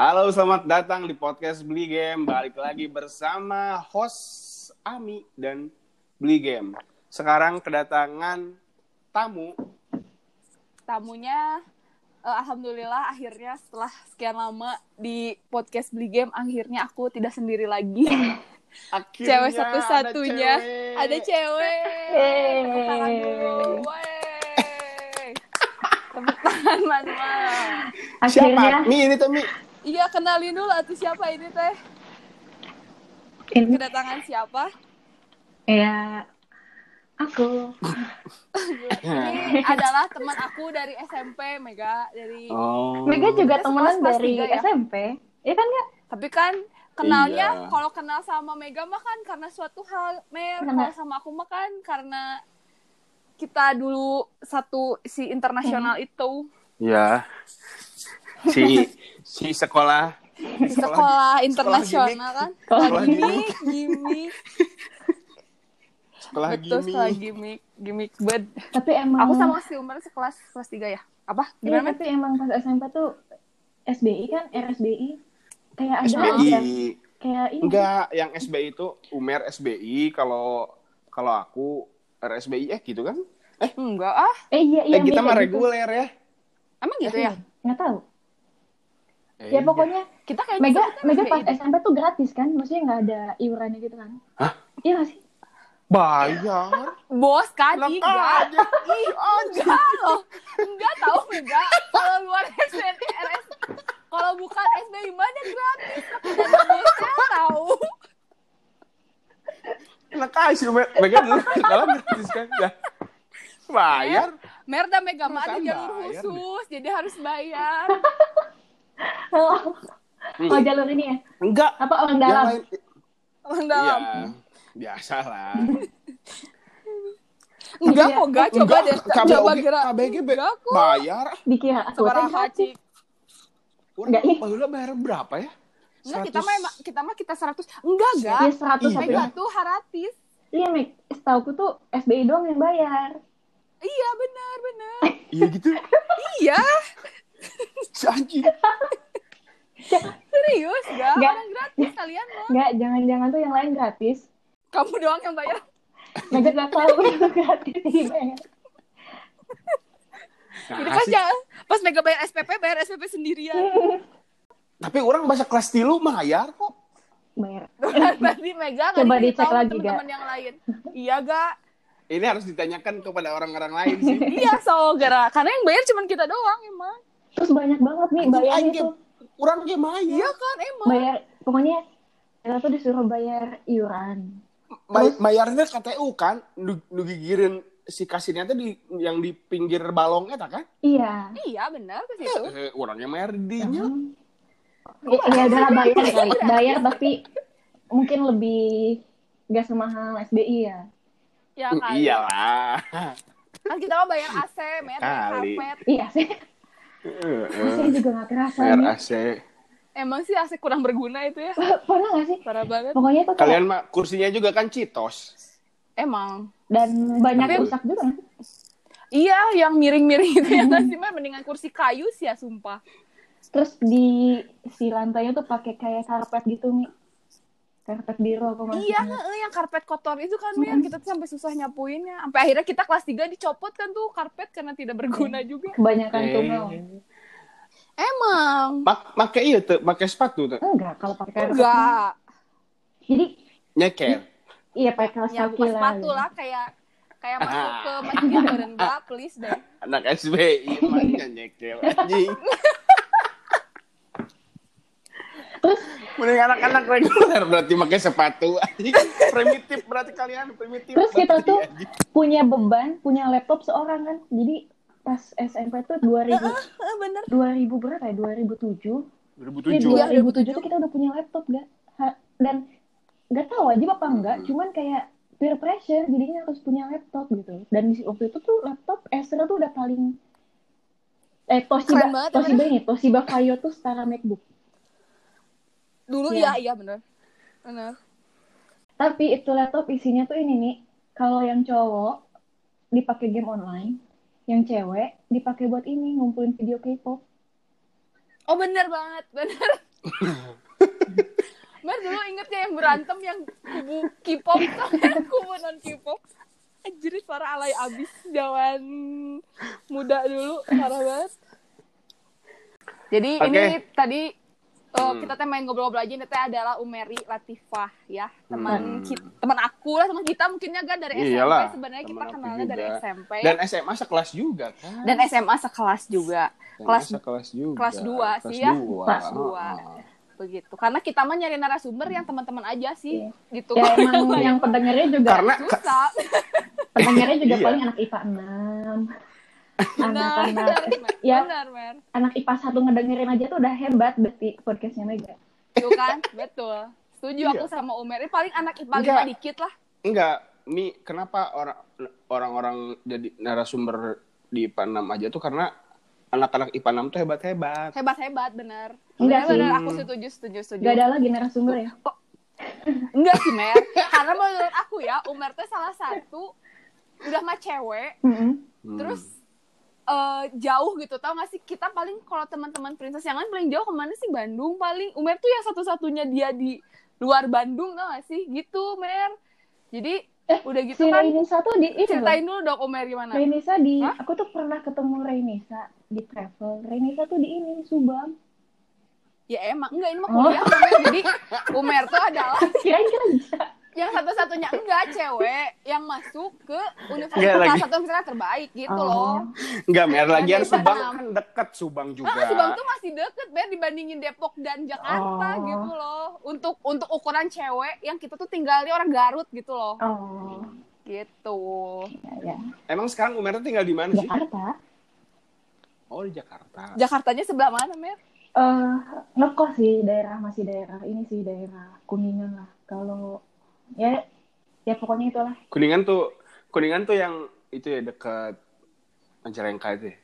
Halo, selamat datang di podcast Beli Game. Balik lagi bersama host Ami dan Beli Game. Sekarang kedatangan tamu. tamunya eh, alhamdulillah akhirnya setelah sekian lama di podcast beli game akhirnya aku tidak sendiri lagi Akhirnya cewek satu-satunya ada ada cewek tepuk tangan dulu Wey. tepuk tangan manual Siapa? Akhirnya Mi, ini tuh Mi. Iya kenalin dulu atuh siapa ini teh? Ini. Kedatangan siapa? Ya aku. Ini adalah teman aku dari SMP Mega dari Oh. Mega juga temenan dari ya? SMP Iya kan nggak tapi kan kenalnya Iya. kalau kenal sama Mega mah kan karena suatu hal Mer. Kalau sama aku mah kan karena kita dulu satu si internasional itu. Ya. Si si sekolah. Sekolah internasional kan? Sekolah gimmick. gimmick sekolah betul gini. sekolah gimmick gimmick. Bed tapi emang aku sama si Umar sekelas kelas tiga ya. Apa? Iya, gimana Mer? tapi emang pas SMP tuh SBI kan RSBI kayak ada SBI. kayak ini. Enggak, yang SBI itu Umer SBI, kalau kalau aku RSBI eh gitu kan? enggak ah. Eh iya iya eh kita mirip mah gitu. reguler ya. emang gitu ya? nggak tahu Eh, ya pokoknya kita kayak Mega Mega pas SMP tuh gratis kan maksudnya nggak ada iurannya gitu kan Hah? iya nggak sih bayar. bos kan ih, enggak aja. Ih, enggak loh. Enggak tahu enggak. Kalau luar SBT RS kalau bukan SBI mana gratis. Bosnya tahu. Enak aja. Mega dulu kalau gratis kan ya. Bayar. Merda Mega mah ada Perusahaan jalur bayar khusus, jadi harus bayar. Oh, oh jalur ini ya Enggak. apa orang Yang dalam lain Orang Iya, dalam. biasa lah. Enggak kok, enggak coba deh. KBOG, Coba kira. KBG Enggak kok. bayar. dikira Seberapa. Cik? Enggak, ih. Baheula bayar berapa ya? Enggak, kita 100. mah kita mah kita 100. Enggak, enggak. Iya seratus Iya. tapi tuh haratis. iya Meg setauku tuh SBI doang yang bayar Iya, benar, benar. Iya gitu. iya, Si anjing. serius, enggak? Enggak. Orang gratis kalian mah. Enggak, jangan-jangan tuh yang lain gratis. Kamu doang yang bayar. Mega gak tahu itu gratis dibayar. Jadi Nah, pas jangan, pas Mega bayar SPP, bayar SPP sendirian. Tapi orang bahasa kelas tilu bayar kok. Bayar. Berarti Mega nggak Coba dikasih dicek tahu lagi, teman-teman yang lain. Iya gak? Ini harus ditanyakan kepada orang-orang lain sih. Iya so gara karena yang bayar cuma kita doang emang. Terus banyak banget nih bayarnya Anjing, tuh. Orang kayak bayar. Iya kan emang. Bayar, pokoknya kita tuh disuruh bayar iuran. Bay- bayarnya KTU kan, gigirin si kasirnya tuh di yang di pinggir balongnya tak kan? Iya. Iya benar ke situ. Eh, orangnya bayar dinya. Hmm. Ya, ya udahlah bayar kali. Bayar tapi mungkin lebih gak semahal SBI ya. Ya kali. Iyalah. Kan kita mah bayar AC, bayar Kali. karpet. Iya sih. Saya juga gak kerasa Bayar nih. AC. Emang sih AC kurang berguna itu ya. Pernah gak sih? Parah banget. Pokoknya tuh kayak, Kalian mah kursinya juga kan citos. Emang. dan banyak Tapi- rusak juga kan? Iya, yang miring-miring itu ya nggak sih mah mendingan kursi kayu sih ya sumpah. Terus di si lantainya tuh pakai kayak karpet gitu nih. Karpet biru apa mas? Iya, heeh, yang karpet kotor itu kan Mir, kita tuh sampai susah nyapuinnya. Sampai akhirnya kita kelas 3 dicopot kan tuh karpet karena tidak berguna juga. Kebanyakan Eh. tunggal. Emang. Make iya tuh, make sepatu tuh. Enggak, kalau pakai karpet. Enggak. Jadi Nyeker. iya pakai kaos Ya kaki sepatu lah kayak kayak masuk ke masjid enggak, please deh. Anak SBI makanya nyeker anjing. Mending anak-anak reguler berarti pakai sepatu. Primitif berarti kalian primitif. Terus kita tuh anjing. punya beban, punya laptop seorang kan. Jadi pas SMP tuh 2000 Heeh, bener. 2000 berapa ya? 2007. 2007. Iya, 2007 tuh kita udah punya laptop gak? Ha- dan gak tahu aja apa enggak, Hmm. cuman kayak peer pressure jadinya harus punya laptop gitu. Dan di waktu itu tuh laptop Acer tuh udah paling eh Toshiba banget, Toshiba ini Toshiba Vaio tuh setara MacBook. Dulu Iya. ya, iya bener. Bener. Tapi itu laptop isinya tuh ini nih, kalau yang cowok dipakai game online, yang cewek dipakai buat ini ngumpulin video K-pop. Oh bener banget, bener. Mer dulu inget ya yang berantem yang kubu K-pop sama kubu non K-pop. Anjir suara alay abis zaman muda dulu parah banget. Jadi Oke. ini tadi uh, Hmm. kita teh main ngobrol-ngobrol aja ini teh adalah Umeri Latifah ya teman Hmm. kita, teman aku lah teman kita mungkinnya kan dari SMP Iyalah, sebenarnya kita kenalnya dari. SMP Dan SMA sekelas juga kan. dan SMA sekelas juga SMA kelas sekelas juga. kelas dua sih ya. dua. Kelas dua. Ah. begitu karena kita mah nyari narasumber yang teman-teman aja sih gitu Ya emang yang pendengarnya juga Karena susah pendengarnya juga Iya. paling anak IPA 6. benar ya benar Mer. anak IPA 1 ngedengerin aja tuh udah hebat berarti podcastnya Mega. Tuh kan betul setuju aku Iya. sama Umer Ini paling anak IPA lima dikit lah Enggak, Mi, kenapa orang orang-orang jadi narasumber di IPA 6 aja tuh karena anak-anak IPA 6 tuh hebat-hebat. hebat-hebat benar Enggak benar sih. benar aku setuju setuju setuju Gak ada lagi narasumber ya. enggak sih Mer karena menurut aku ya Umer tuh salah satu udah mah cewek Mm-mm. Hmm. terus eh, jauh gitu tau gak sih kita paling kalau teman-teman princess yang lain paling jauh ke mana sih Bandung paling Umer tuh yang satu-satunya dia di luar Bandung tau gak sih gitu Mer jadi Eh, udah gitu si kan Rainisa tuh di ini loh. ceritain dulu dong Umer gimana Rainisa di Hah? aku tuh pernah ketemu Rainisa di travel. Rainisa tuh di ini Subang. ya emang enggak ini mah Oh. kuliah Umer jadi Umer tuh adalah Kirain kerja. Yang satu-satunya enggak cewek yang masuk ke universitas satu universitas terbaik gitu Oh. loh Enggak, Mer, lagian Subang kan deket Subang juga. Ah, Subang tuh masih deket Ber dibandingin Depok dan Jakarta Oh. gitu loh. Untuk untuk ukuran cewek yang kita tuh tinggalnya orang Garut gitu loh. Oh, Gitu. ya, ya. Emang sekarang Umer tuh tinggal di mana sih? Jakarta. Oh, di Jakarta. Jakartanya sebelah mana, Mer? Eh, ngekos sih daerah masih daerah ini sih daerah Kuningan lah. Kalau ya ya pokoknya itulah. Kuningan tuh Kuningan tuh yang itu ya dekat Majalengka itu ya.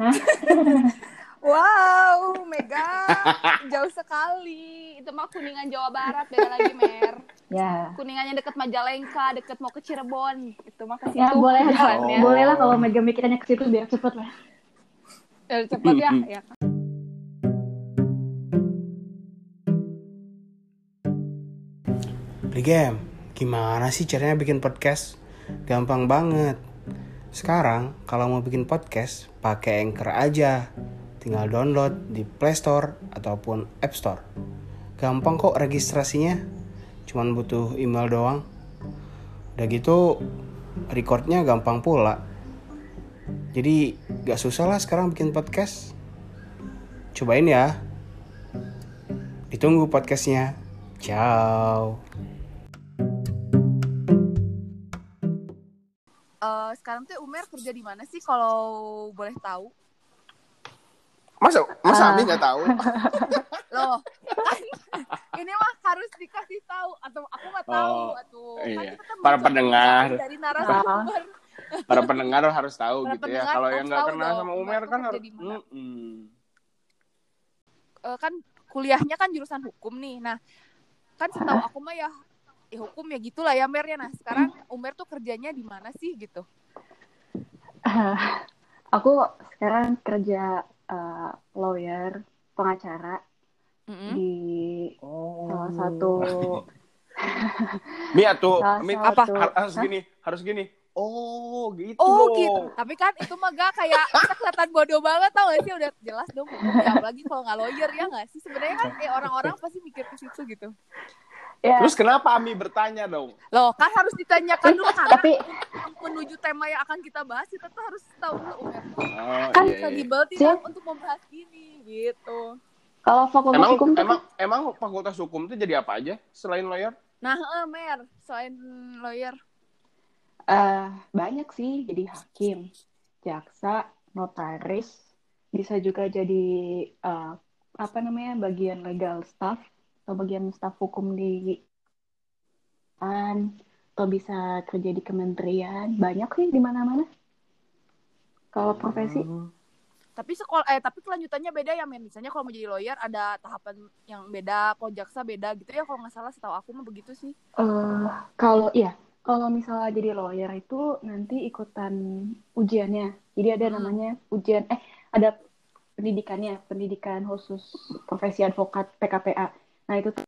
Hah? Wow, Mega. Jauh sekali. Itu mah Kuningan Jawa Barat, beda lagi, Mer. Ya. Kuningannya deket Majalengka, deket mau ke Cirebon. Itu mah ke situ. Ya boleh jalannya. Oh. boleh lah kalau Mega mikirnya ke situ biar cepet lah. Eh, cepet ya, ya. Beli game, gimana sih caranya bikin podcast? Gampang banget. Sekarang kalau mau bikin podcast, pakai Anchor aja. Tinggal download di Play Store ataupun App Store. Gampang kok registrasinya. Cuman butuh email doang. Udah gitu, recordnya gampang pula. Jadi gak susah lah sekarang bikin podcast. Cobain ya. Ditunggu podcastnya. Ciao. Eh, sekarang tuh Umer kerja di mana sih kalau boleh tahu? Masa masa Ah. Ami nggak tahu? Loh, kan ini mah harus dikasih tahu atau aku nggak tahu Oh, atuh. iya. Kan kita Para pendengar. dari narasumber. Para pendengar harus tahu Para gitu ya. Kalau yang nggak kenal dong, sama Umer kan harus. Mm-mm. Eh, kan kuliahnya kan jurusan hukum nih. Nah, kan setahu aku mah ya ya hukum ya gitulah ya Mer ya. Nah, sekarang Umer tuh kerjanya di mana sih gitu? Aku sekarang kerja eh, lawyer, pengacara Mm-mm. di Oh. salah satu Mi Mi Apa? harus Hah? gini, harus gini. Oh, gitu. Oh dong. gitu. Tapi kan itu mah gak kayak kita kelihatan bodoh banget tau gak sih udah jelas dong ya apalagi kalau nggak lawyer ya nggak sih sebenarnya kan eh, orang-orang pasti mikir ke situ gitu. Ya, Terus kenapa Ami bertanya dong? Loh kan harus ditanyakan dulu karena tapi menuju tema yang akan kita bahas kita tuh harus tahu dulu Oh, Kan iya, iya. tidak untuk membahas ini gitu. kalau fakultas Emang hukum tuh emang emang fakultas hukum itu jadi apa aja selain lawyer? Nah, eh, Mer, selain lawyer, eh, banyak sih jadi hakim, jaksa, notaris, bisa juga jadi eh, apa namanya bagian legal staff atau bagian staff hukum di an atau bisa kerja di kementerian banyak sih di mana-mana. Kalau profesi Hmm. tapi sekolah eh tapi kelanjutannya beda ya, Mer. Misalnya kalau mau jadi lawyer ada tahapan yang beda, kalau jaksa beda gitu ya kalau nggak salah setahu aku mah begitu sih. eh kalau iya kalau misalnya jadi lawyer itu nanti ikutan ujiannya. Jadi ada Hmm. namanya ujian eh ada pendidikannya, pendidikan khusus profesi advokat PKPA. Nah itu tuh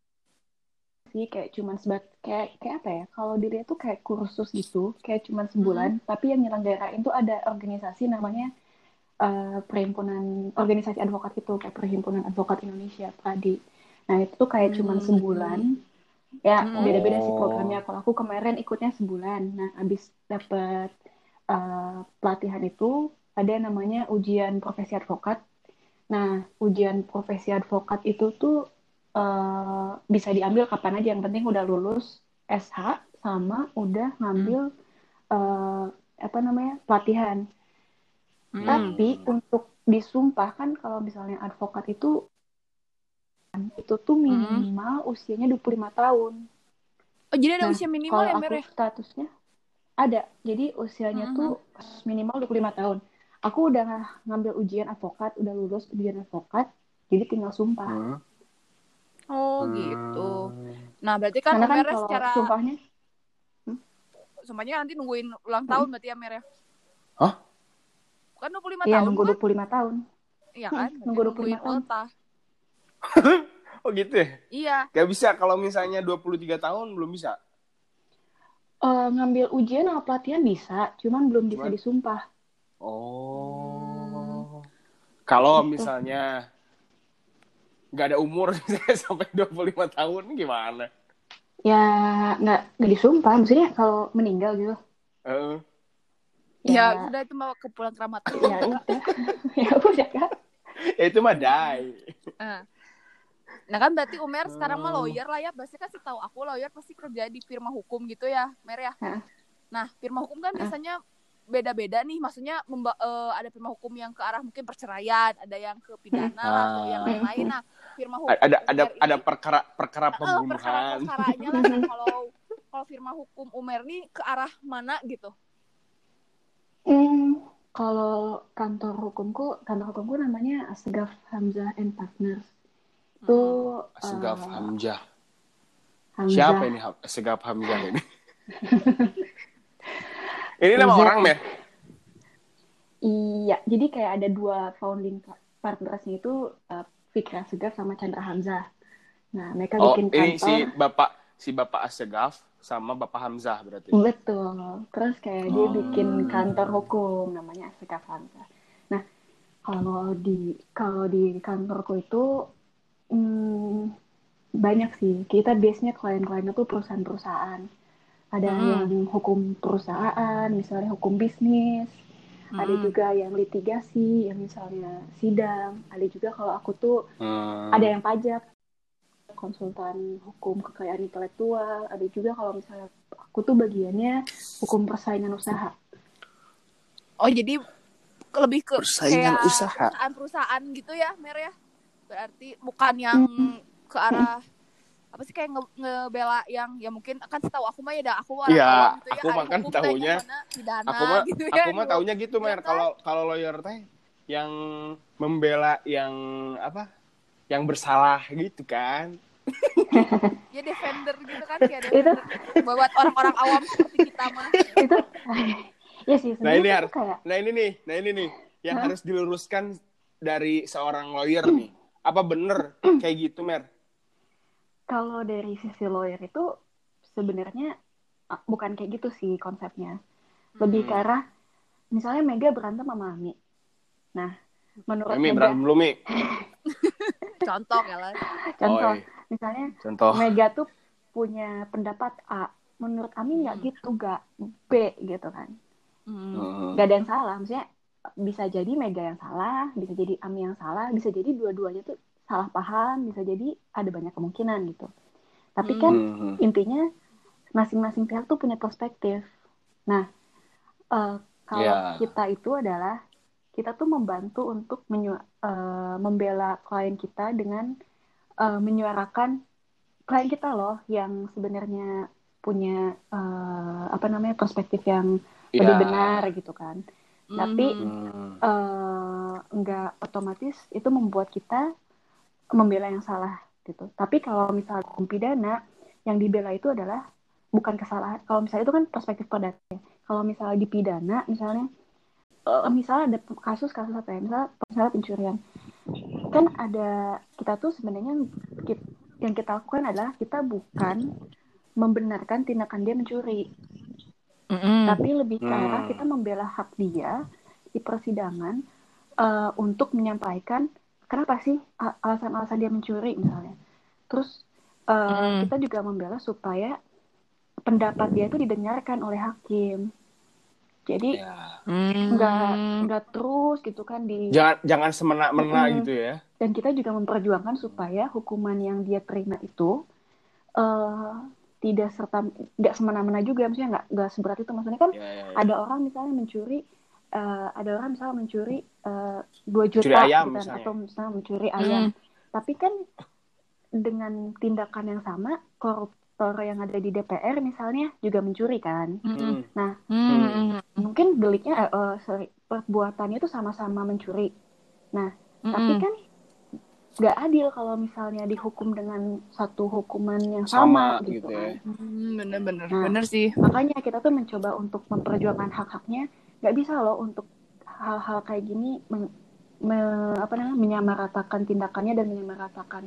sih kayak cuman sebat kayak kayak apa ya? Kalau diri tuh kayak kursus gitu, kayak cuman sebulan. Tapi yang nyelenggarain tuh ada organisasi namanya eh, perhimpunan organisasi advokat itu kayak perhimpunan advokat Indonesia Pradi. Nah itu tuh kayak cuman Hmm. sebulan. Ya Hmm. beda-beda sih Oh. programnya. Kalau aku kemarin ikutnya sebulan. Nah abis dapet eh, pelatihan itu ada namanya ujian profesi advokat. Nah, ujian profesi advokat itu tuh eh, bisa diambil kapan aja. Yang penting udah lulus SH sama udah ngambil eh, apa namanya pelatihan. Hmm. Tapi untuk disumpah kan kalau misalnya advokat itu itu tuh minimal usianya 25 tahun. Oh, jadi ada Nah, usia minimal Kalau ya, aku Mer ya? statusnya ada. Jadi usianya Mhm. tuh minimal 25 tahun. Aku udah ng- ngambil ujian advokat, udah lulus ujian advokat, jadi tinggal sumpah. Hmm. Oh, gitu. Nah, berarti kan Karena kan Mer kalau secara sumpahnya sumpahnya nanti nungguin ulang tahun berarti ya, Mer ya? Hah? Kan 25 ya tahun nunggu kan? 25 tahun. Iya kan? Hmm, nunggu Berarti 25 tahun. ultah. Oh gitu ya? Iya. Gak bisa kalau misalnya 23 tahun belum bisa. Eh, ngambil ujian sama pelatihan bisa, cuman belum bisa Cuman- disumpah. Oh. Kalau Gitu. misalnya nggak ada umur misalnya sampai 25 tahun gimana? Ya nggak nggak disumpah, maksudnya kalau meninggal gitu. Heeh. Ya, udah itu mau ke pulang keramat. ya udah, ya udah kan. Ya, itu mah die. Nah. Nah kan berarti Umer sekarang mah Oh. lawyer lah ya. Pasti kan tahu aku lawyer pasti kerja di firma hukum gitu ya, Mer ya. Nah, firma hukum kan biasanya beda-beda nih. Maksudnya memba- eh, ada firma hukum yang ke arah mungkin perceraian, ada yang ke pidana lah, atau yang Ah. lain-lain. Nah, firma hukum Ada ada Umer ada ini- perkara perkara pembunuhan. perkara-perkaranya lah. Nah, kalau kalau firma hukum Umer nih ke arah mana gitu? Hmm, kalau kantor hukumku, kantor hukumku namanya Asgaf Hamzah and Partners. Itu Segaf eh, Hamzah. Hamzah. Siapa ini Ham- Segaf Hamzah ini? ini nama Hamzah. orang, Mer? Iya, jadi kayak ada dua founding partnersnya itu eh, Fikra Segaf sama Chandra Hamzah. Nah, mereka Oh, bikin ini kantor. si Bapak si Bapak Asegaf sama Bapak Hamzah berarti. Betul. Terus kayak dia Oh. bikin kantor hukum namanya Asgaf Hamzah. Nah, kalau di kalau di kantorku itu hmm, banyak sih. Kita biasanya klien-kliennya tuh perusahaan-perusahaan. Ada Hmm. yang hukum perusahaan, misalnya hukum bisnis. Ada Hmm. juga yang litigasi, yang misalnya sidang. Ada juga kalau aku tuh Hmm. ada yang pajak, konsultan hukum kekayaan intelektual. Ada juga kalau misalnya aku tuh bagiannya hukum persaingan usaha. Oh, jadi lebih ke Persaingan kayak usaha. perusahaan-perusahaan gitu ya, Mer ya? Berarti bukan yang ke arah apa sih kayak nge- ngebela yang ya mungkin kan setahu aku mah ya dah aku orang Iya, awam gitu ya aku mah kan pidana aku mah gitu ya. aku mah taunya gitu Iya mer. Kan? kalau kalau lawyer teh yang membela yang apa yang bersalah gitu kan. Ya defender gitu kan kayak Itu- buat orang-orang awam seperti kita mah. Itu ya sih nah ini harus kayak nah ini nih nah ini nih yang Hah? harus diluruskan dari seorang lawyer nih. Apa bener kayak gitu mer kalau dari sisi lawyer itu sebenarnya bukan kayak gitu sih konsepnya. Lebih Hmm. ke arah misalnya Mega berantem sama Ami. Nah menurut Mega berantem belum Mi. Contoh ya lah contoh. Oi, misalnya contoh. Mega tuh punya pendapat A. Menurut Ami nggak Hmm. gitu nggak B gitu kan. Hmm. Hmm. nggak ada yang salah. Maksudnya bisa jadi Mega yang salah bisa jadi Ami yang salah bisa jadi dua-duanya tuh salah paham bisa jadi ada banyak kemungkinan gitu tapi kan Hmm. intinya masing-masing pihak tuh punya perspektif nah eh, kalau Ya. kita itu adalah kita tuh membantu untuk menyu- eh, membela klien kita dengan eh, menyuarakan klien kita loh yang sebenarnya punya eh, apa namanya perspektif yang lebih Ya. benar gitu kan Tapi. Hmm. eh, nggak otomatis itu membuat kita membela yang salah gitu. Tapi kalau misalnya hukum pidana yang dibela itu adalah bukan kesalahan. Kalau misalnya itu kan perspektif perdata. Kalau misalnya di pidana, misalnya eh, misalnya ada kasus-kasus apa ya? Misalnya, misalnya pencurian. kan ada kita tuh sebenarnya yang kita lakukan adalah kita bukan membenarkan tindakan dia mencuri, tapi lebih ke arah Hmm. kita membela hak dia di persidangan eh, untuk menyampaikan kenapa sih alasan-alasan dia mencuri misalnya. Terus eh, Hmm. kita juga membela supaya pendapat dia itu didengarkan oleh hakim. Jadi Ya. nggak Hmm. nggak terus gitu kan di Jangan jangan semena-mena Mm-mm. gitu ya. dan kita juga memperjuangkan supaya hukuman yang dia terima itu eh tidak serta nggak semena-mena juga maksudnya nggak nggak seberat itu maksudnya kan Ya, ya, ya. ada orang misalnya mencuri eh, ada orang misalnya mencuri eh, dua juta Mencuri ayam gitu kan, misalnya. atau misalnya mencuri ayam tapi kan dengan tindakan yang sama koruptor yang ada di DPR misalnya juga mencuri kan Hmm. nah Hmm. mungkin deliknya eh, eh, sorry perbuatannya itu sama-sama mencuri nah tapi Hmm. kan nggak adil kalau misalnya dihukum dengan satu hukuman yang Sama sama, gitu gitu, ya. kan. Hmm, bener-bener, Nah. bener sih. Makanya kita tuh mencoba untuk memperjuangkan hak-haknya. Nggak bisa loh untuk hal-hal kayak gini men- me- apa namanya menyamaratakan tindakannya dan menyamaratakan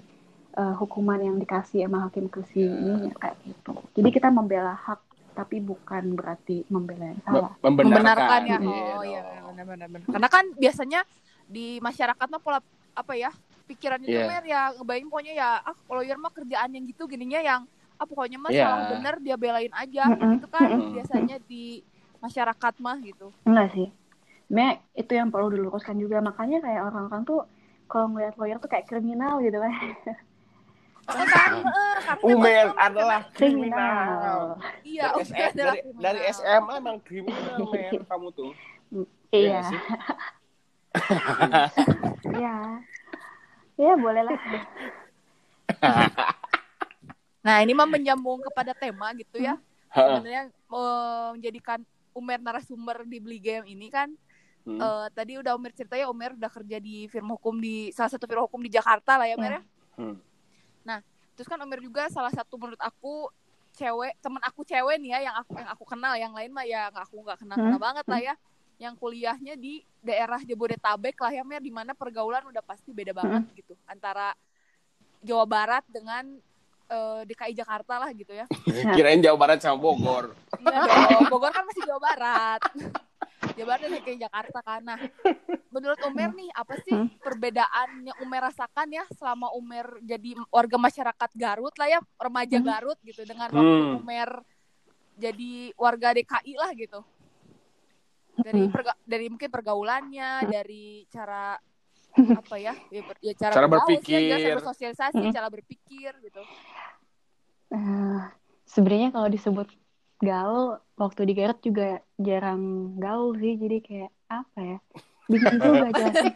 eh, hukuman yang dikasih sama hakim ke si ini kayak gitu. Jadi kita membela hak tapi bukan berarti membela yang salah. Mem- Membenarkan, membenarkan ya. Iya Oh iya benar-benar. Karena kan biasanya di masyarakat mah pola apa ya pikirannya tuh Iya. mer ya ngebayangin pokoknya ya ah lawyer mah kerjaan yang gitu gininya yang ah pokoknya mah Iya. salah bener dia belain aja Mm-mm, itu kan mm-mm. biasanya di masyarakat mah gitu. Enggak sih. Sebenarnya itu yang perlu diluruskan juga. Makanya kayak orang-orang tuh kalau ngeliat lawyer tuh kayak kriminal gitu kan. Oh, kan, eh, karena Umer adalah kriminal. Iya, Dari, SM dari, kriminal. dari SMA emang kriminal, Mer, kamu tuh. Iya. sih? Iya. Ya boleh lah. Nah, ini mah menyambung kepada tema gitu ya. Heeh. Sebenarnya eh, menjadikan Umer narasumber di Beli Game ini kan Hmm. eh, tadi udah Umer ceritanya Umer udah kerja di firma hukum di salah satu firma hukum di Jakarta lah ya, Mer ya. Hmm. Terus kan Umer juga salah satu menurut aku cewek, temen aku cewek nih ya yang aku yang aku kenal, yang lain mah ya nggak- aku nggak kenal kenal Hmm. banget lah ya. Yang kuliahnya di daerah Jabodetabek lah ya, Mer, di mana pergaulan udah pasti beda banget gitu antara Jawa Barat dengan eh, DKI Jakarta lah gitu ya. Kirain Jawa Barat sama Bogor. Dong, Bogor kan masih Jawa Barat. Jawa Barat dan DKI Jakarta kan. Nah, menurut Umer nih, apa sih Hmm. perbedaan yang Umer rasakan ya selama Umer jadi warga masyarakat Garut lah ya, remaja Hmm. Garut gitu, dengan waktu Hmm. Umer jadi warga DKI lah gitu. Dari Hmm. perga- dari mungkin pergaulannya, dari cara apa ya, ya, ya cara, Cara sih, ya, berpikir. cara bersosialisasi, Hmm. cara berpikir gitu. Eh, sebenarnya kalau disebut gaul waktu di Garut juga jarang gaul sih jadi kayak apa ya bingung juga jelasin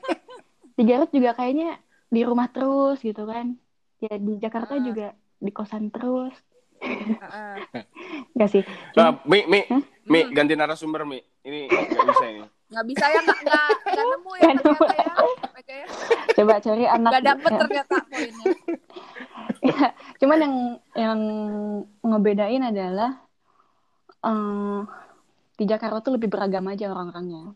di Garut juga kayaknya di rumah terus gitu kan ya di Jakarta Ah. juga di kosan terus Heeh. enggak sih Nah, Mi, Mi, Hah? Mi, Hmm. ganti narasumber, Mi. Ini nggak bisa ini. nggak bisa ya nggak nggak nemu ya nemu. ya ya coba cari anak nggak dapet ternyata poinnya Ya, cuman yang yang ngebedain adalah eh, di Jakarta tuh lebih beragam aja orang-orangnya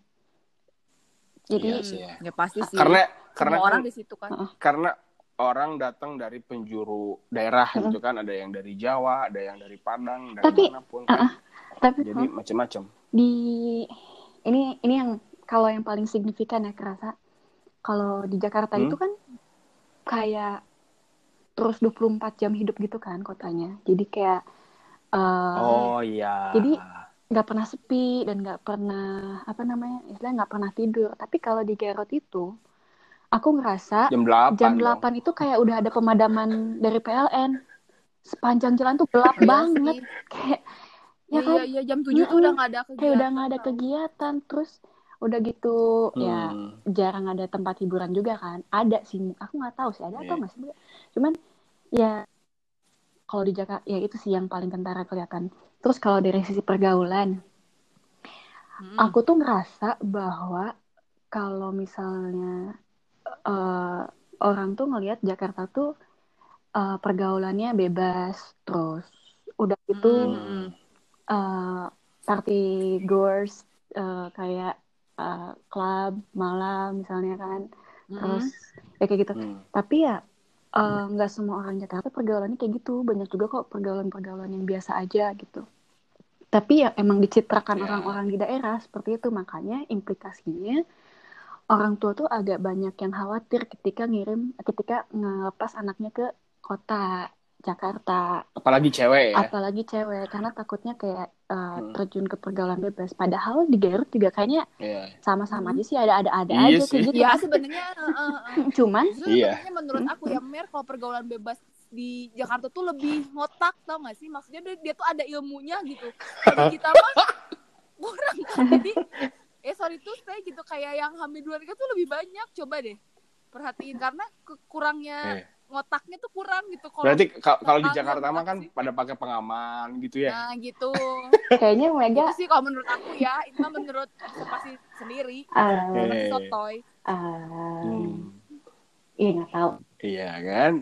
jadi Iya sih ya. ya pasti sih Karena semua karena orang kan- di situ kan karena orang datang dari penjuru daerah Mm. gitu kan, ada yang dari Jawa, ada yang dari Padang, dari Tapi, mana pun. kan. ah. tapi Jadi macam-macam. di ini ini yang kalau yang paling signifikan ya kerasa kalau di Jakarta Hmm? itu kan kayak terus 24 jam hidup gitu kan kotanya jadi kayak eh, Oh iya. Jadi, nggak pernah sepi dan nggak pernah apa namanya istilah nggak pernah tidur tapi kalau di Garut itu aku ngerasa jam 8. jam dong. 8 itu kayak udah ada pemadaman dari PLN sepanjang jalan tuh gelap Iya banget sih. kayak iya ya kan iya iya jam 7 tuh udah nggak ada kegiatan kayak udah nggak ada kegiatan terus udah gitu ya Hmm. jarang ada tempat hiburan juga kan ada sih aku nggak tahu sih ada atau Iya. nggak sih cuman ya kalau di Jakarta ya itu sih yang paling kentara kelihatan terus kalau dari sisi pergaulan Hmm. aku tuh ngerasa bahwa kalau misalnya eh, orang tuh ngelihat Jakarta tuh eh, pergaulannya bebas terus udah gitu Hmm. eh, party goers eh, kayak eh, club malam misalnya kan terus ya kayak gitu Hmm. tapi ya eh, nggak semua orang Jakarta pergaulannya kayak gitu. Banyak juga kok pergaulan-pergaulan yang biasa aja gitu. Tapi ya emang dicitrakan Ya. orang-orang di daerah seperti itu. Makanya implikasinya orang tua tuh agak banyak yang khawatir ketika ngirim ketika ngelepas anaknya ke kota Jakarta Apalagi cewek ya. apalagi cewek karena takutnya kayak uh, Hmm. terjun ke pergaulan bebas padahal di Garut juga kayaknya Iya. sama-sama aja sih ada-ada ada Iya aja sih. kayak gitu Ya sebenarnya eh, eh, eh. cuman Iya. sebenarnya menurut aku ya Mer kalau pergaulan bebas di Jakarta tuh lebih ngotak tau gak sih maksudnya dia, dia tuh ada ilmunya gitu kalau kita mah kurang jadi eh sorry tuh saya gitu kayak yang hamil dua nikah tuh lebih banyak coba deh perhatiin karena kekurangnya Iya. Ngotaknya tuh kurang gitu kalau Berarti ka- kalau di Jakarta mah kan sih. pada pakai pengaman gitu ya. nah gitu kayaknya Mega itu sih kalau menurut aku ya itu mah menurut observasi sendiri uh, Oke. sotoy uh, Hmm. iya nggak tahu Iya kan?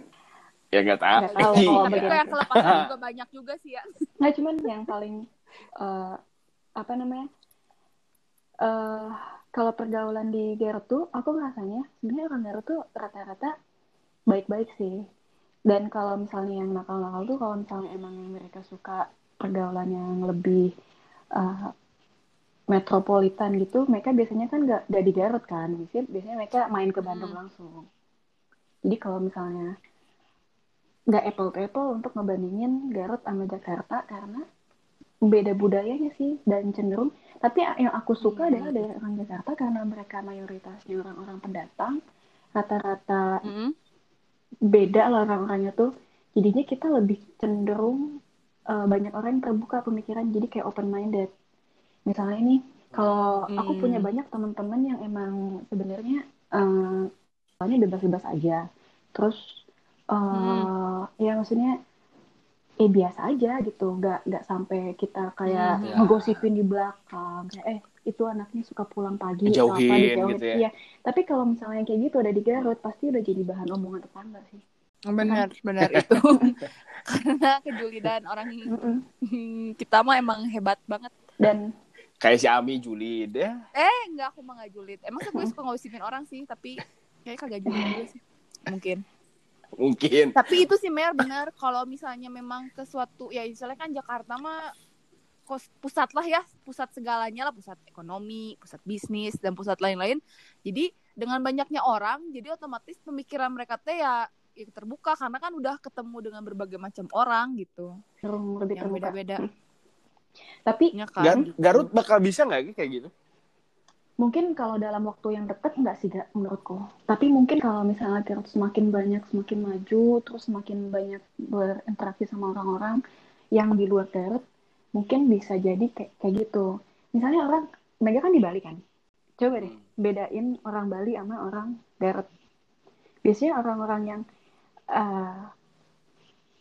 Ya nggak tahu. Nggak tahu kalau tapi yang kelepasan juga banyak juga sih ya nggak cuman yang paling eh, apa namanya eh kalau pergaulan di Garut tuh aku ngerasanya sebenarnya orang Garut tuh rata-rata baik-baik sih dan kalau misalnya yang nakal-nakal tuh kalau misalnya emang mereka suka pergaulan yang lebih eh, metropolitan gitu mereka biasanya kan nggak nggak di Garut kan biasanya biasanya mereka main ke Bandung Hmm. langsung jadi kalau misalnya nggak apple to apple untuk ngebandingin Garut sama Jakarta karena beda budayanya sih dan cenderung tapi yang aku suka Hmm. adalah dari orang Jakarta karena mereka mayoritasnya orang-orang pendatang rata-rata Mm. Beda lah orang-orangnya tuh jadinya kita lebih cenderung eh, banyak orang yang terbuka pemikiran jadi kayak open minded misalnya ini kalau aku Hmm. punya banyak teman-teman yang emang sebenarnya eh, soalnya bebas-bebas aja terus eh ya maksudnya eh biasa aja gitu nggak nggak sampai kita kayak Hmm. Ya. ngegosipin di belakang kayak eh itu anaknya suka pulang pagi atau apa, Dijauhin dijauhin. gitu ya. Iya. tapi kalau misalnya kayak gitu ada di Garut pasti udah jadi bahan omongan tetangga sih benar benar itu karena kejulidan orang kita mah emang hebat banget dan Kayak si Ami Julid ya. eh enggak aku mah nggak julid emang sih gue suka ngosipin orang sih tapi kayak kagak julid juga sih mungkin Mungkin. tapi itu sih Mer benar kalau misalnya memang ke suatu ya misalnya kan Jakarta mah kos pusat lah ya pusat segalanya lah pusat ekonomi pusat bisnis dan pusat lain-lain. Jadi dengan banyaknya orang jadi otomatis pemikiran mereka teh ya, ya terbuka karena kan udah ketemu dengan berbagai macam orang gitu. Lebih yang beda-beda. Tapi ya kan? Gar- Garut bakal bisa nggak kayak gitu? mungkin kalau dalam waktu yang dekat nggak sih Gak, menurutku. Tapi mungkin kalau misalnya Garut semakin banyak semakin maju terus semakin banyak berinteraksi sama orang-orang yang di luar Garut mungkin bisa jadi kayak kayak gitu misalnya orang Mega kan di Bali kan coba deh bedain orang Bali sama orang Garut biasanya orang-orang yang eh,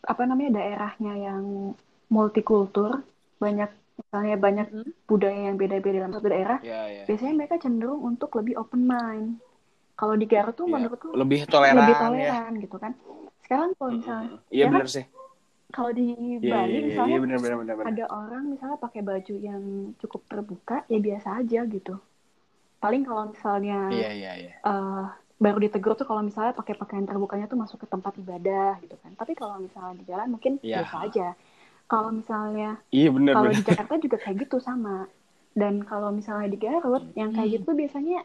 apa namanya daerahnya yang multikultur banyak misalnya banyak Mhm. budaya yang beda-beda dalam satu daerah Ya, ya. biasanya mereka cenderung untuk lebih open mind. Kalau di Garut tuh Iya. menurutku Lebih toleran lebih ya. toleran gitu kan. Sekarang kalau misalnya Iya ya kan? sih. Kalau di Iya, Bali iya, iya, misalnya iya benar benar benar. benar. ada orang misalnya pakai baju yang cukup terbuka ya biasa aja gitu. Paling kalau misalnya Iya iya iya. eh, baru ditegur tuh kalau misalnya pakai pakaian terbukanya tuh masuk ke tempat ibadah gitu kan. Tapi kalau misalnya di jalan mungkin Iya. biasa aja. Kalau misalnya Iya benar kalau di Jakarta juga kayak gitu sama dan kalau misalnya di Garut yang kayak Hmm. gitu biasanya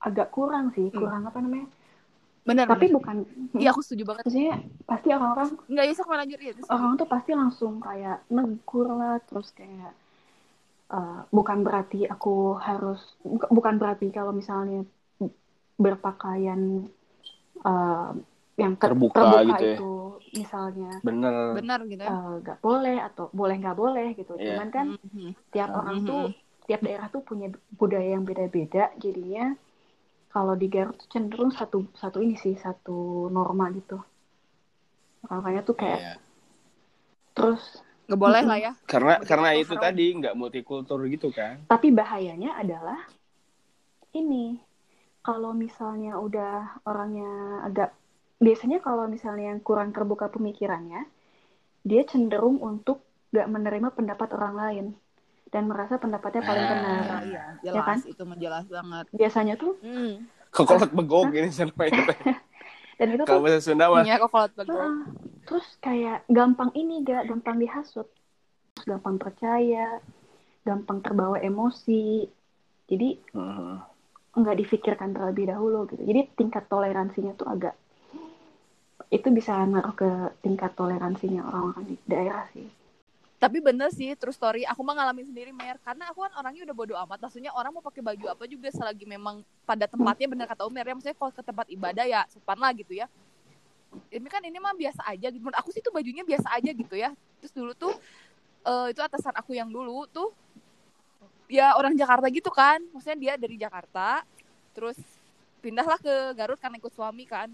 agak kurang sih kurang apa namanya benar tapi bukan iya aku setuju banget maksudnya pasti orang-orang nggak bisa mau lanjut ya orang tuh pasti langsung kayak negur lah terus kayak eh, bukan berarti aku harus buka- bukan berarti kalau misalnya berpakaian eh, yang ter- Terbuka gitu ya. itu misalnya Benar. benar gitu ya eh, nggak boleh atau boleh nggak boleh gitu Iya. cuman kan Mhm. tiap Mhm. orang tuh tiap daerah tuh punya budaya yang beda-beda jadinya kalau di Garut tuh cenderung satu satu ini sih satu norma gitu makanya tuh kayak Iya. terus nggak boleh lah ya Karena karena itu haram. tadi nggak multikultur gitu kan. tapi bahayanya adalah ini kalau misalnya udah orangnya agak biasanya kalau misalnya yang kurang terbuka pemikirannya dia cenderung untuk gak menerima pendapat orang lain dan merasa pendapatnya paling Ah. benar Oh, iya Ya kan? jelas itu mah jelas banget biasanya tuh Hmm. Kokolot begok ini namanya. dan itu Kalau tuh bahasa Sunda mah. Iya kok kalau bagong. Heeh. terus kayak gampang ini gak gampang dihasut Terus gampang percaya gampang terbawa emosi jadi Heeh. nggak difikirkan terlebih dahulu gitu jadi tingkat toleransinya tuh agak itu bisa ngaruh ke tingkat toleransinya orang-orang di daerah sih Tapi bener sih, true story. Aku mah ngalamin sendiri, Mer. Karena aku kan orangnya udah bodo amat. Maksudnya orang mau pakai baju apa juga selagi memang pada tempatnya bener kata Umer ya. Maksudnya kalau ke tempat ibadah ya sopan lah gitu ya. Ini kan ini mah biasa aja gitu. Aku sih tuh bajunya biasa aja gitu ya. Terus dulu tuh eh, itu atasan aku yang dulu tuh ya orang Jakarta gitu kan. Maksudnya dia dari Jakarta terus pindahlah ke Garut karena ikut suami kan.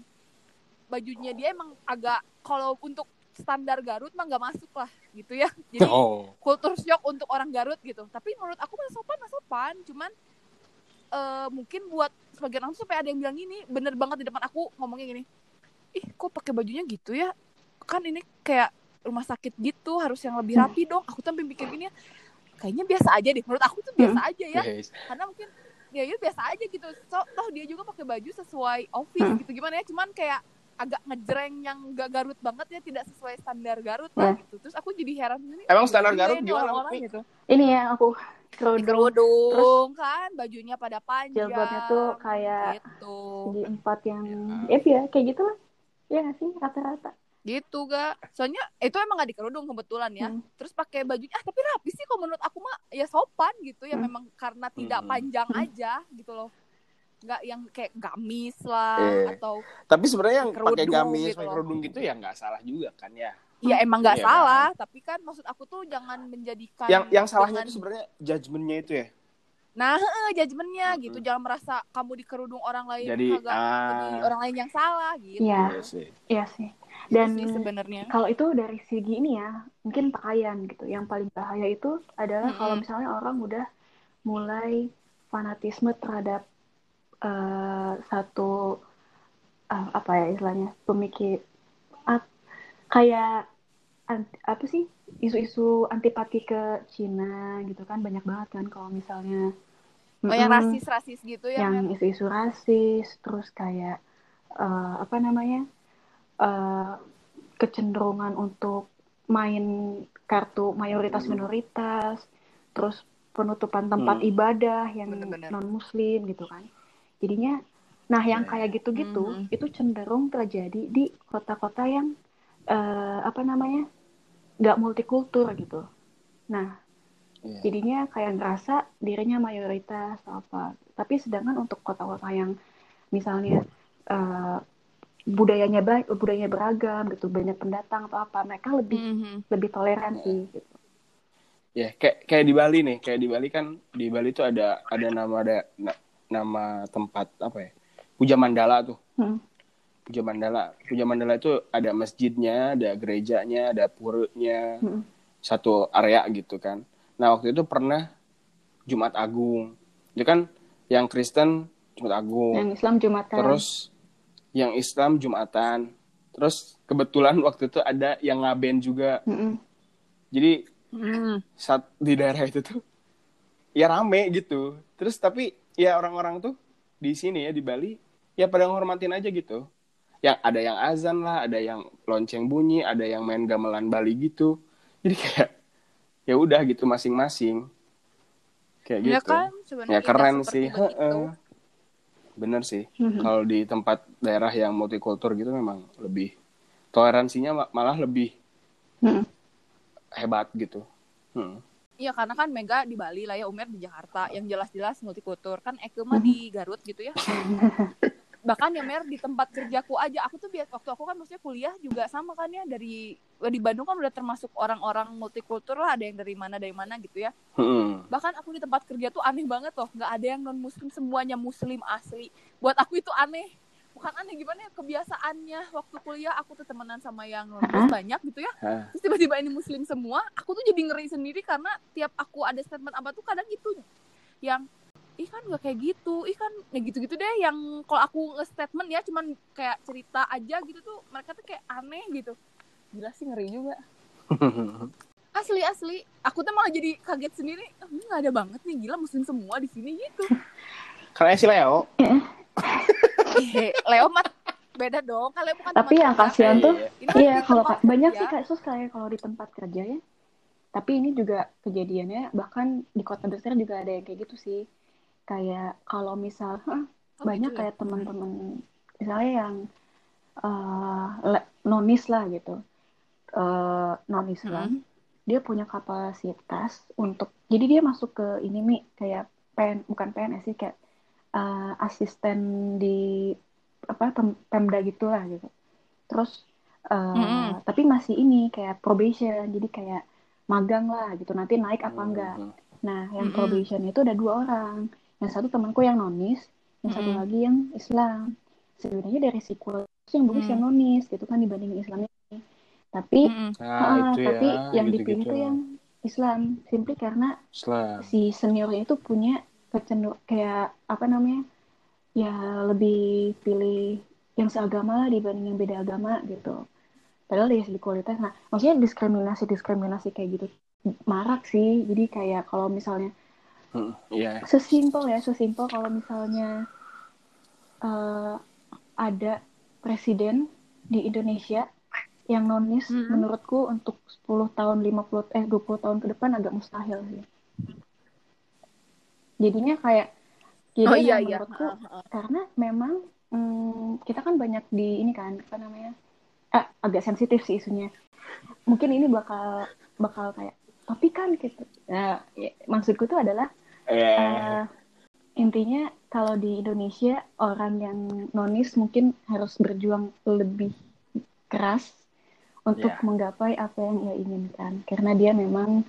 Bajunya dia emang agak kalau untuk standar Garut mah nggak masuk lah gitu ya. Jadi Oh. kultur shock untuk orang Garut gitu. Tapi menurut aku mah sopan, mah sopan. Cuman eh, mungkin buat sebagian orang sampai ada yang bilang gini, bener banget di depan aku ngomongnya gini. Ih, kok pakai bajunya gitu ya? Kan ini kayak rumah sakit gitu, harus yang lebih rapi dong. Aku tuh mikir gini ya, kayaknya biasa aja deh. Menurut aku tuh biasa aja ya. Karena mungkin ya ya biasa aja gitu. So, toh dia juga pakai baju sesuai office Hmm. gitu gimana ya? Cuman kayak agak ngejreng yang gak Garut banget ya, tidak sesuai standar Garut lah Ya. gitu. Terus aku jadi heran ini. Emang standar Garut gimana, orang-orang Pi? gitu. ini ya aku Di kerudung kerudung kan, bajunya pada panjang. jilbabnya tuh kayak gitu. segi empat yang ya ya kayak gitu lah ya nggak sih rata-rata Gitu gak? Soalnya itu emang gak di kerudung kebetulan ya. Hmm. Terus pakai bajunya ah tapi rapi sih kalau menurut aku mah ya sopan gitu ya Hmm. memang karena tidak Hmm. panjang aja gitu loh. Nggak yang kayak gamis lah Iya. atau Tapi sebenarnya yang pakai gamis, gitu pakai kerudung gitu ya nggak salah juga kan ya. ya emang nggak Iya salah, tapi kan maksud aku tuh jangan menjadikan Yang yang salahnya dengan- itu sebenarnya judgementnya itu ya. Nah, heeh, judgementnya Mm-mm. gitu. Jangan merasa kamu di kerudung orang lain Jadi, kagak ah. jadi orang lain yang salah gitu. Iya. Iya sih. iya sih Itu dan sebenarnya. kalau itu dari segi ini ya mungkin pakaian gitu yang paling bahaya itu adalah Mm-mm. kalau misalnya orang udah mulai fanatisme terhadap eh, satu eh, apa ya istilahnya pemikir ap- kayak an- apa sih isu-isu antipati ke Cina gitu kan banyak banget kan kalau misalnya Oh, yang rasis-rasis gitu ya. yang isu-isu rasis terus kayak eh, apa namanya eh, kecenderungan untuk main kartu mayoritas minoritas terus penutupan tempat Hmm. ibadah yang non muslim gitu kan jadinya nah yang Ya. kayak gitu-gitu Mhm. itu cenderung terjadi di kota-kota yang eh, apa namanya nggak multikultur gitu nah Iya. jadinya kayak ngerasa dirinya mayoritas atau apa tapi sedangkan untuk kota-kota yang misalnya eh, budayanya baik budayanya beragam gitu banyak pendatang atau apa mereka lebih Mhm. lebih toleran sih gitu Ya, kayak kayak di Bali nih, kayak di Bali kan di Bali tuh ada ada nama ada na- nama tempat apa ya? Puja Mandala tuh. Hmm. Puja Mandala. Puja Mandala itu ada masjidnya, ada gerejanya, ada puranya, Hmm. satu area gitu kan. Nah, waktu itu pernah Jumat Agung. Itu kan yang Kristen Jumat Agung. yang Islam Jumatan Terus yang Islam Jumatan. Terus kebetulan waktu itu ada yang ngaben juga. Mm-mm. Jadi Mhm. saat di daerah itu tuh ya rame gitu. Terus tapi ya orang-orang tuh di sini ya di Bali ya pada ngormatin aja gitu. Yang ada yang azan lah, ada yang lonceng bunyi, ada yang main gamelan Bali gitu. Jadi kayak ya udah gitu masing-masing. Kayak Ya gitu. kan sebenarnya Ya keren sih. begitu. Bener sih. Mhm. Kalau di tempat daerah yang multikultur gitu memang lebih toleransinya ma- malah lebih Mm-mm. hebat gitu. Hmm. Iya karena kan Mega di Bali lah ya, Umer di Jakarta yang jelas-jelas multikultur kan Eke mah di Garut gitu ya. Bahkan ya Mer di tempat kerjaku aja aku tuh biar waktu aku kan maksudnya kuliah juga sama kan ya dari di Bandung kan udah termasuk orang-orang multikultur lah ada yang dari mana dari mana gitu ya. Hmm. Bahkan aku di tempat kerja tuh aneh banget loh, nggak ada yang non muslim semuanya muslim asli. Buat aku itu aneh. Bukan aneh gimana ya kebiasaannya waktu kuliah aku tuh temenan sama yang non muslim banyak gitu ya. Hah. terus tiba-tiba ini muslim semua aku tuh jadi ngeri sendiri karena tiap aku ada statement apa tuh kadang gitu yang ih kan gak kayak gitu ih kan ya gitu-gitu deh yang kalau aku nge-statement ya cuman kayak cerita aja gitu tuh mereka tuh kayak aneh gitu. Gila sih ngeri juga. Asli asli. Aku tuh malah jadi kaget sendiri "Ah, ini nggak ada banget nih gila muslim semua di sini gitu. Karena si Leo. Eh, Leo mah beda dong. Kalau bukan Tapi yang kasihan tuh, Iya. Kan iya kalau banyak sih kasus kayak kalau di tempat kerja ya. Tapi ini juga kejadiannya bahkan di kota besar juga ada yang kayak gitu sih. Kayak kalau misal, Oh, banyak gitu ya? kayak teman-teman misalnya yang le- nonis lah gitu. Eh, nonis lah. Mm-mm. Dia punya kapasitas untuk jadi dia masuk ke ini mi kayak pen bukan PNS sih kayak eh, asisten di apa pem- Pemda gitulah gitu. Terus eh, Mm-mm. tapi masih ini kayak probation jadi kayak magang lah gitu nanti naik apa enggak. Hmm. Nah, yang Mm-mm. probation itu ada dua orang. Yang satu temanku yang nonis, yang satu Mm-mm. lagi yang Islam. Sebenarnya dari psikolog yang bagus Mm. yang nonis gitu kan dibanding Islam ini. Tapi Mm-mm. Nah, ah, itu tapi ya, yang dipilih gitu-gitu. tuh yang Islam, simply karena Islam. si seniornya itu punya kecenderung kayak apa namanya? Ya lebih pilih yang seagama lah dibanding yang beda agama gitu. Padahal dari segi kualitas, nah maksudnya diskriminasi-diskriminasi kayak gitu marak sih. Jadi kayak kalau misalnya Hmm, Iya. sesimpel ya, sesimpel kalau misalnya eh, ada presiden di Indonesia yang nonis Mm-mm. menurutku untuk 10 tahun, 50 eh 20 tahun ke depan agak mustahil sih. Jadinya kayak jadi Oh iya yang iya. menurutku ah. karena memang mm, kita kan banyak di ini kan apa namanya eh, agak sensitif sih isunya mungkin ini bakal bakal kayak tapi kan gitu nah, ya, maksudku tuh adalah Eh, eh, intinya kalau di Indonesia orang yang nonis mungkin harus berjuang lebih keras untuk Ya. menggapai apa yang ia inginkan karena dia memang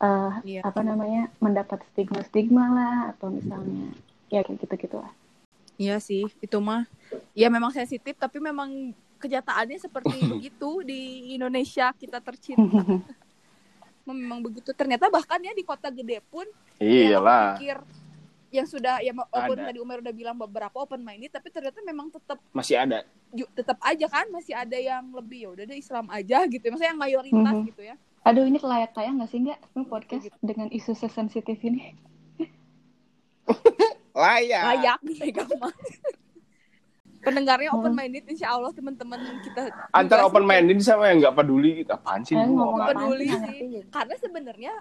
eh, Iya. apa namanya mendapat stigma-stigma lah atau misalnya ya kayak gitu-gitu lah Iya sih, itu mah ya memang sensitif tapi memang kenyataannya seperti begitu di Indonesia kita tercinta. memang begitu. Ternyata bahkan ya di kota gede pun Iyalah. pikir yang sudah ya open Ada. tadi Umar udah bilang beberapa open minded tapi ternyata memang tetap Masih ada. tetap aja kan masih ada yang lebih ya udah deh Islam aja gitu. Maksudnya yang mayoritas Mhm. gitu ya. Aduh ini layak tayang nggak sih nggak ini podcast dengan isu sesensitif ini? Layak. Layak Mega mah. Pendengarnya open minded insya Allah teman-teman kita Antara open minded sama yang nggak peduli gitu. Apaan sih? Eh, ngomong peduli sih, gitu. karena sebenarnya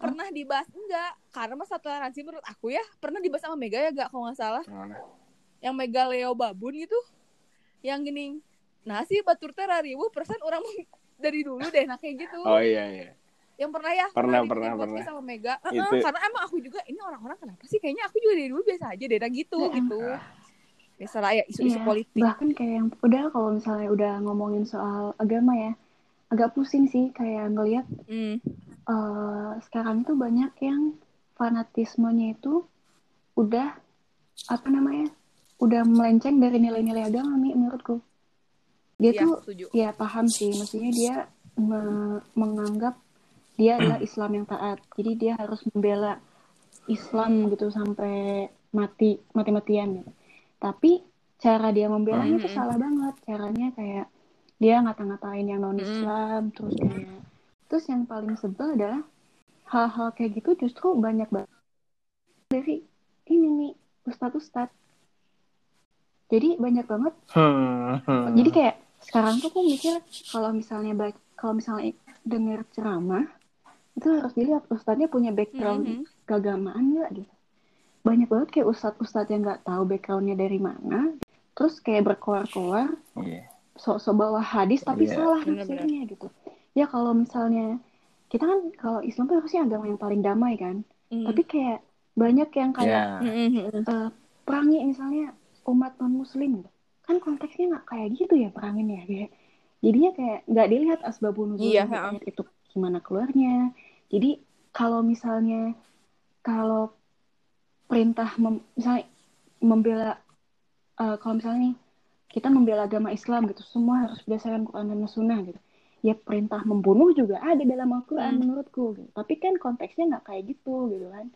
pernah dibahas enggak karena masalah toleransi menurut aku ya pernah dibahas sama Mega ya gak kalau nggak salah Mana? yang Mega Leo Babun gitu yang gini nah sih batur teh ribu persen orang dari dulu deh nah kayak gitu Oh iya iya. yang pernah ya Pernah, pernah, pernah. sama Mega Itu- karena emang aku juga ini orang-orang kenapa sih kayaknya aku juga dari dulu biasa aja deh nah gitu Heeh. gitu biasalah ya isu-isu Iya, politik Bahkan kayak yang udah kalau misalnya udah ngomongin soal agama ya, agak pusing sih kayak ngelihat Hmm. eh, sekarang itu banyak yang fanatismenya itu udah apa namanya, udah melenceng dari nilai-nilai agama nih menurutku. Dia Iya, tuh setuju ya paham sih, maksudnya dia me- menganggap dia adalah Islam yang taat, jadi dia harus membela Islam gitu sampai mati mati-matian gitu. Tapi cara dia membelanya Hmm. tuh salah banget, caranya kayak dia ngata-ngatain yang non Islam, terus kayak terus yang paling sebel adalah hal-hal kayak gitu justru banyak banget dari ini nih ustadz-ustadz. Jadi banyak banget Hmm, hmm. jadi kayak sekarang tuh aku mikir kalau misalnya baik kalau misalnya dengar ceramah itu harus dilihat ustadznya punya background Mhm. keagamaan nggak gitu banyak banget kayak ustadz-ustadz yang nggak tahu backgroundnya dari mana terus kayak berkoar-koar Iya. sok-sok bawa hadis tapi Iya. salah nafsirnya gitu ya kalau misalnya kita kan kalau Islam tuh harusnya agama yang paling damai kan Hmm. tapi kayak banyak yang kayak Ya. Hmm. eh, perangi misalnya umat non muslim gitu. Kan konteksnya nggak kayak gitu ya peranginnya kayak jadinya kayak nggak dilihat asbabun nuzul Iya, ayat itu gimana keluarnya. Jadi kalau misalnya kalau perintah mem- misalnya membela eh, kalau misalnya nih kita membela agama Islam gitu semua harus berdasarkan Quran dan Sunnah gitu. Ya perintah membunuh juga ada dalam Al-Quran Hmm. menurutku gitu. tapi kan konteksnya nggak kayak gitu gitu kan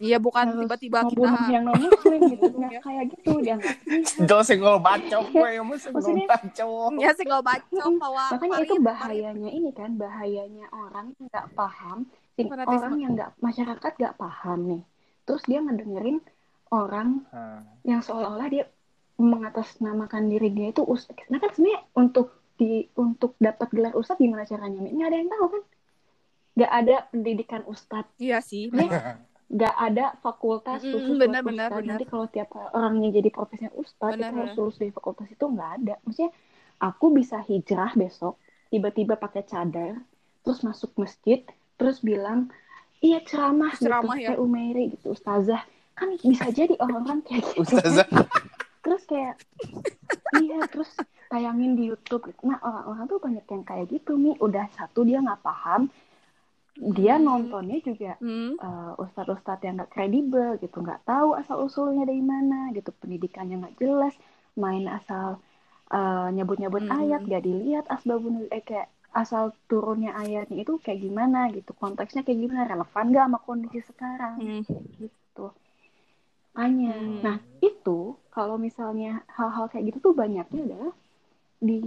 Iya bukan harus tiba-tiba kita yang non muslim gitu nggak ya. kayak gitu dianggap Itu senggol bacok gue yang mau senggol bacok. ya sih nggak bacok makanya itu bahayanya ini kan bahayanya orang nggak paham orang yang nggak masyarakat nggak paham nih terus dia ngedengerin orang Hmm. yang seolah-olah dia mengatasnamakan diri dia itu ustadz. Nah kan sebenarnya untuk di untuk dapat gelar ustadz gimana caranya? Nggak ada yang tahu kan? Nggak ada pendidikan ustadz. Iya sih. nggak ada fakultas Mm, khusus benar, ustadz. benar. Nanti kalau tiap orangnya jadi profesinya ustadz, Benar, kita harus lulus dari fakultas itu nggak ada. Maksudnya aku bisa hijrah besok, tiba-tiba pakai cadar, terus masuk masjid, terus bilang, iya ceramah, Ceramah, gitu, ya. kayak Umairi gitu, ustazah. Kan bisa jadi orang-orang kayak gitu. Ustazah. Terus kayak, iya, terus tayangin di YouTube. gitu. Nah, orang-orang tuh banyak yang kayak gitu, Mi. Udah satu, dia nggak paham. Dia Hmm. nontonnya juga Hmm. uh, ustadz-ustadz yang nggak kredibel gitu nggak tahu asal usulnya dari mana gitu pendidikannya nggak jelas main asal uh, nyebut-nyebut Hmm. ayat gak dilihat asbabun eh kayak asal turunnya ayatnya itu kayak gimana gitu konteksnya kayak gimana relevan gak sama kondisi sekarang Hmm. gitu makanya Hmm. nah itu kalau misalnya hal-hal kayak gitu tuh banyaknya adalah di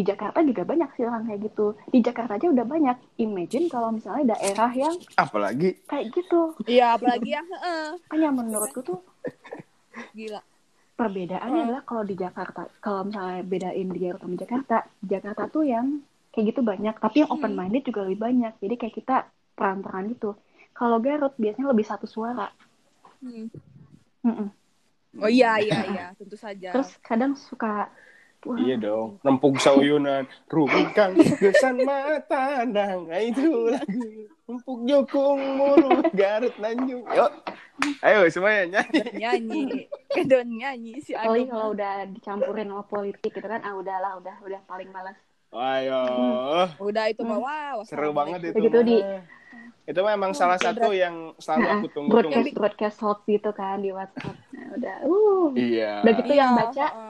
di Jakarta juga banyak sih orang kayak gitu di Jakarta aja udah banyak imagine kalau misalnya daerah yang Apalagi kayak gitu Iya, apalagi yang heeh, kan yang menurutku tuh gila. perbedaannya Hmm. adalah kalau di Jakarta kalau misalnya bedain di Garut sama Jakarta Jakarta tuh yang kayak gitu banyak tapi yang open minded juga lebih banyak jadi kayak kita perantaraan gitu kalau Garut biasanya lebih satu suara Hmm. Mm-mm. Oh iya, iya, iya, tentu saja. terus kadang suka wah, Iya dong, rempuk sauyunan, rukang gesan mata nang, nah, itu lagu rempuk jokung mulu Garut Nanjung. Yuk, ayo semuanya nyanyi. nyanyi, kedon nyanyi si apalagi Agam. kalau udah dicampurin sama politik gitu kan ah udahlah udah udah paling malas Ayo, Udah itu mah wow. seru banget itu. Begitu mah. di- Itu memang salah satu yang selalu Nah, aku tunggu-tunggu. broadcast broadcast hoax gitu kan di WhatsApp nah, udah uh Iya. udah gitu yang Iya, baca heeh.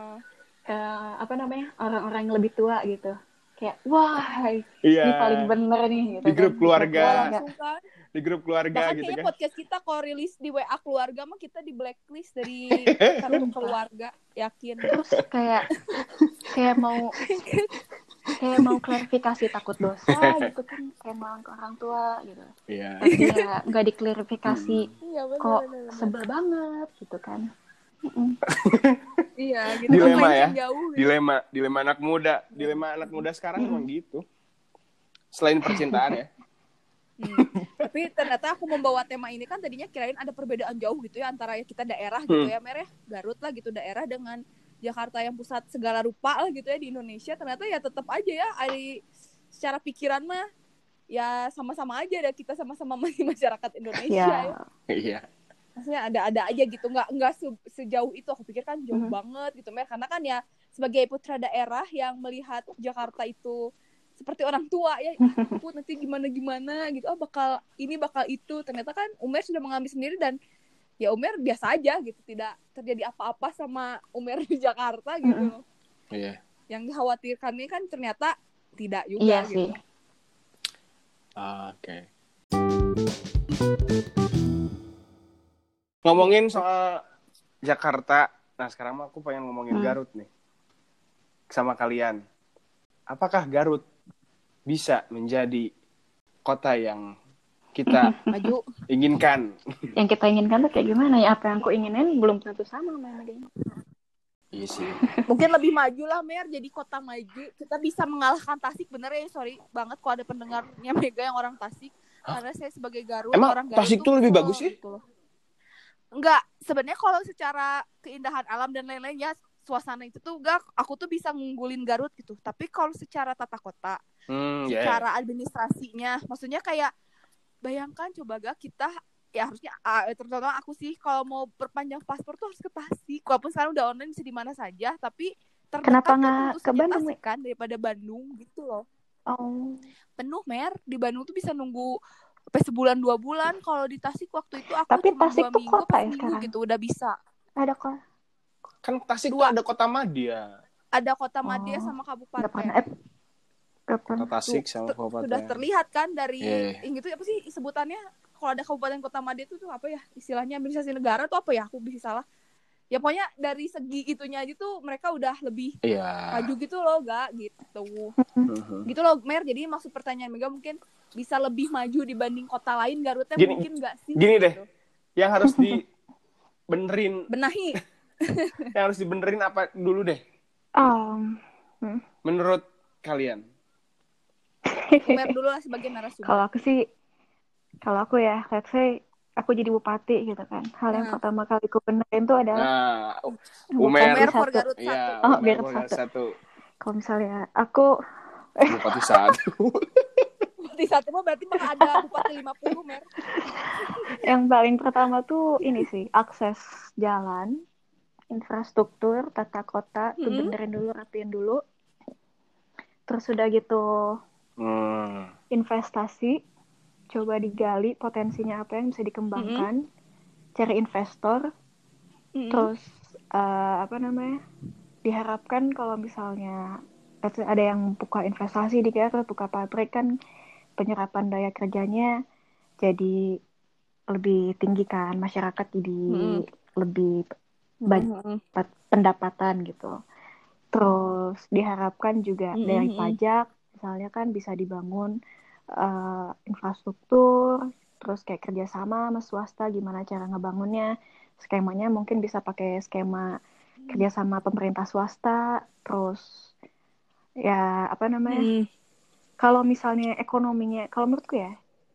Eh, apa namanya orang-orang yang lebih tua gitu kayak wah Iya. ini paling bener nih gitu Di grup kan. keluarga. Langsung kan. Di grup keluarga Bahkan gitu kan. podcast kita kalau rilis di WA keluarga mah kita di blacklist dari satu keluarga, yakin. terus kayak kayak mau kayak mau klarifikasi takut dosa gitu kan kayak malang ke orang tua gitu Iya. tapi ya nggak diklarifikasi benar kok sebel banget gitu kan. Iya, gitu. Dilema ya. yang Jauh, gitu. Dilema, dilema anak muda, dilema anak muda sekarang emang gitu. Selain percintaan ya. Hmm. Tapi ternyata aku membawa tema ini kan tadinya kirain ada perbedaan jauh gitu ya antara ya kita daerah gitu Hmm. ya Mer ya. Garut lah gitu daerah dengan Jakarta yang pusat segala rupa lah gitu ya di Indonesia. Ternyata ya tetap aja ya ada secara pikiran mah ya sama-sama aja ada kita sama-sama masih masyarakat Indonesia ya ya. Iya. Maksudnya ada-ada aja gitu. Nggak nggak se- sejauh itu. Aku pikir kan jauh Mhm. banget gitu Mer. Karena kan ya sebagai putra daerah yang melihat Jakarta itu seperti orang tua ya aku nanti gimana gimana gitu. Oh bakal ini bakal itu. Ternyata kan Umer sudah mengambil sendiri dan ya Umer biasa aja gitu. Tidak terjadi apa-apa sama Umer di Jakarta gitu Iya. yang dikhawatirkannya kan ternyata tidak juga iya gitu. sih. Oke. Ngomongin soal Jakarta, nah sekarang mah aku pengen ngomongin Hmm. Garut nih. Sama kalian. Apakah Garut bisa menjadi kota yang kita maju inginkan? yang kita inginkan tuh kayak gimana ya apa yang aku inginin belum tentu sama sama dia Iya sih. mungkin lebih maju lah Mer jadi kota maju kita bisa mengalahkan Tasik bener ya sorry banget kalau ada pendengarnya Mega yang orang Tasik karena saya sebagai Garut Emang orang Garut Tasik tuh lebih bagus sih? gitu loh. Enggak sebenarnya kalau secara keindahan alam dan lain-lainnya suasana itu tuh enggak aku tuh bisa ngunggulin Garut gitu. Tapi kalau secara tata kota Hmm, ya. secara administrasinya maksudnya kayak bayangkan coba gak kita ya harusnya ah, terutama aku sih kalau mau perpanjang paspor tuh harus ke Tasik. Walaupun sekarang udah online bisa di mana saja tapi terdekat Kenapa nggak ke Bandung, kan daripada Bandung gitu loh. Oh. Penuh mer. Di Bandung tuh bisa nunggu sampai sebulan dua bulan kalau di Tasik waktu itu aku Tapi cuma Tasik dua tuh minggu kota ya sekarang? gitu udah bisa. Ada kok Kan Tasik tuh Dua. ada kota Madya. ada kota Madya Oh, sama kabupaten. Eh nggak Kota Tasik sama kabupaten. sudah terlihat kan dari yang itu apa sih sebutannya? Kalau ada kabupaten kota Madya itu tuh apa ya istilahnya? Administrasi negara tuh apa ya? Aku bisa salah ya pokoknya dari segi itunya aja tuh mereka udah lebih Iya. maju gitu loh gak gitu Mhm. gitu loh Mer jadi maksud pertanyaan Mega mungkin bisa lebih maju dibanding kota lain Garutnya Gini- mungkin gak sih gini deh. Gitu. Yang harus dibenerin benahi yang harus dibenerin apa dulu deh? Um, hmm. Menurut kalian? Mer dulu lah sebagai narasumber. Kalau aku sih, kalau aku ya, let's say aku jadi bupati gitu kan. Hal yang Hmm. pertama kali aku benerin tuh adalah Nah, bupati Umer. Umer for satu. Garut iya. satu. Oh, Umer Garut satu. satu. Kalau misalnya aku, Bupati satu. Bupati satu mah berarti mah ada bupati 50 Mer. yang paling pertama tuh ini sih, akses jalan, infrastruktur, tata kota, tuh Hmm. benerin dulu, rapiin dulu. Terus udah gitu, Hmm. investasi, coba digali potensinya apa yang bisa dikembangkan, cari investor, Mm-mm. terus eh, apa namanya diharapkan kalau misalnya ada yang buka investasi di Garut buka pabrik kan penyerapan daya kerjanya jadi lebih tinggi kan masyarakat jadi Mm. lebih banyak Mm-mm. pendapatan gitu terus diharapkan juga Mm, dari mm, mm. pajak misalnya kan bisa dibangun eh, infrastruktur terus kayak kerjasama sama swasta gimana cara ngebangunnya skemanya mungkin bisa pakai skema kerjasama pemerintah swasta terus ya apa namanya Mm. kalau misalnya ekonominya kalau menurutku ya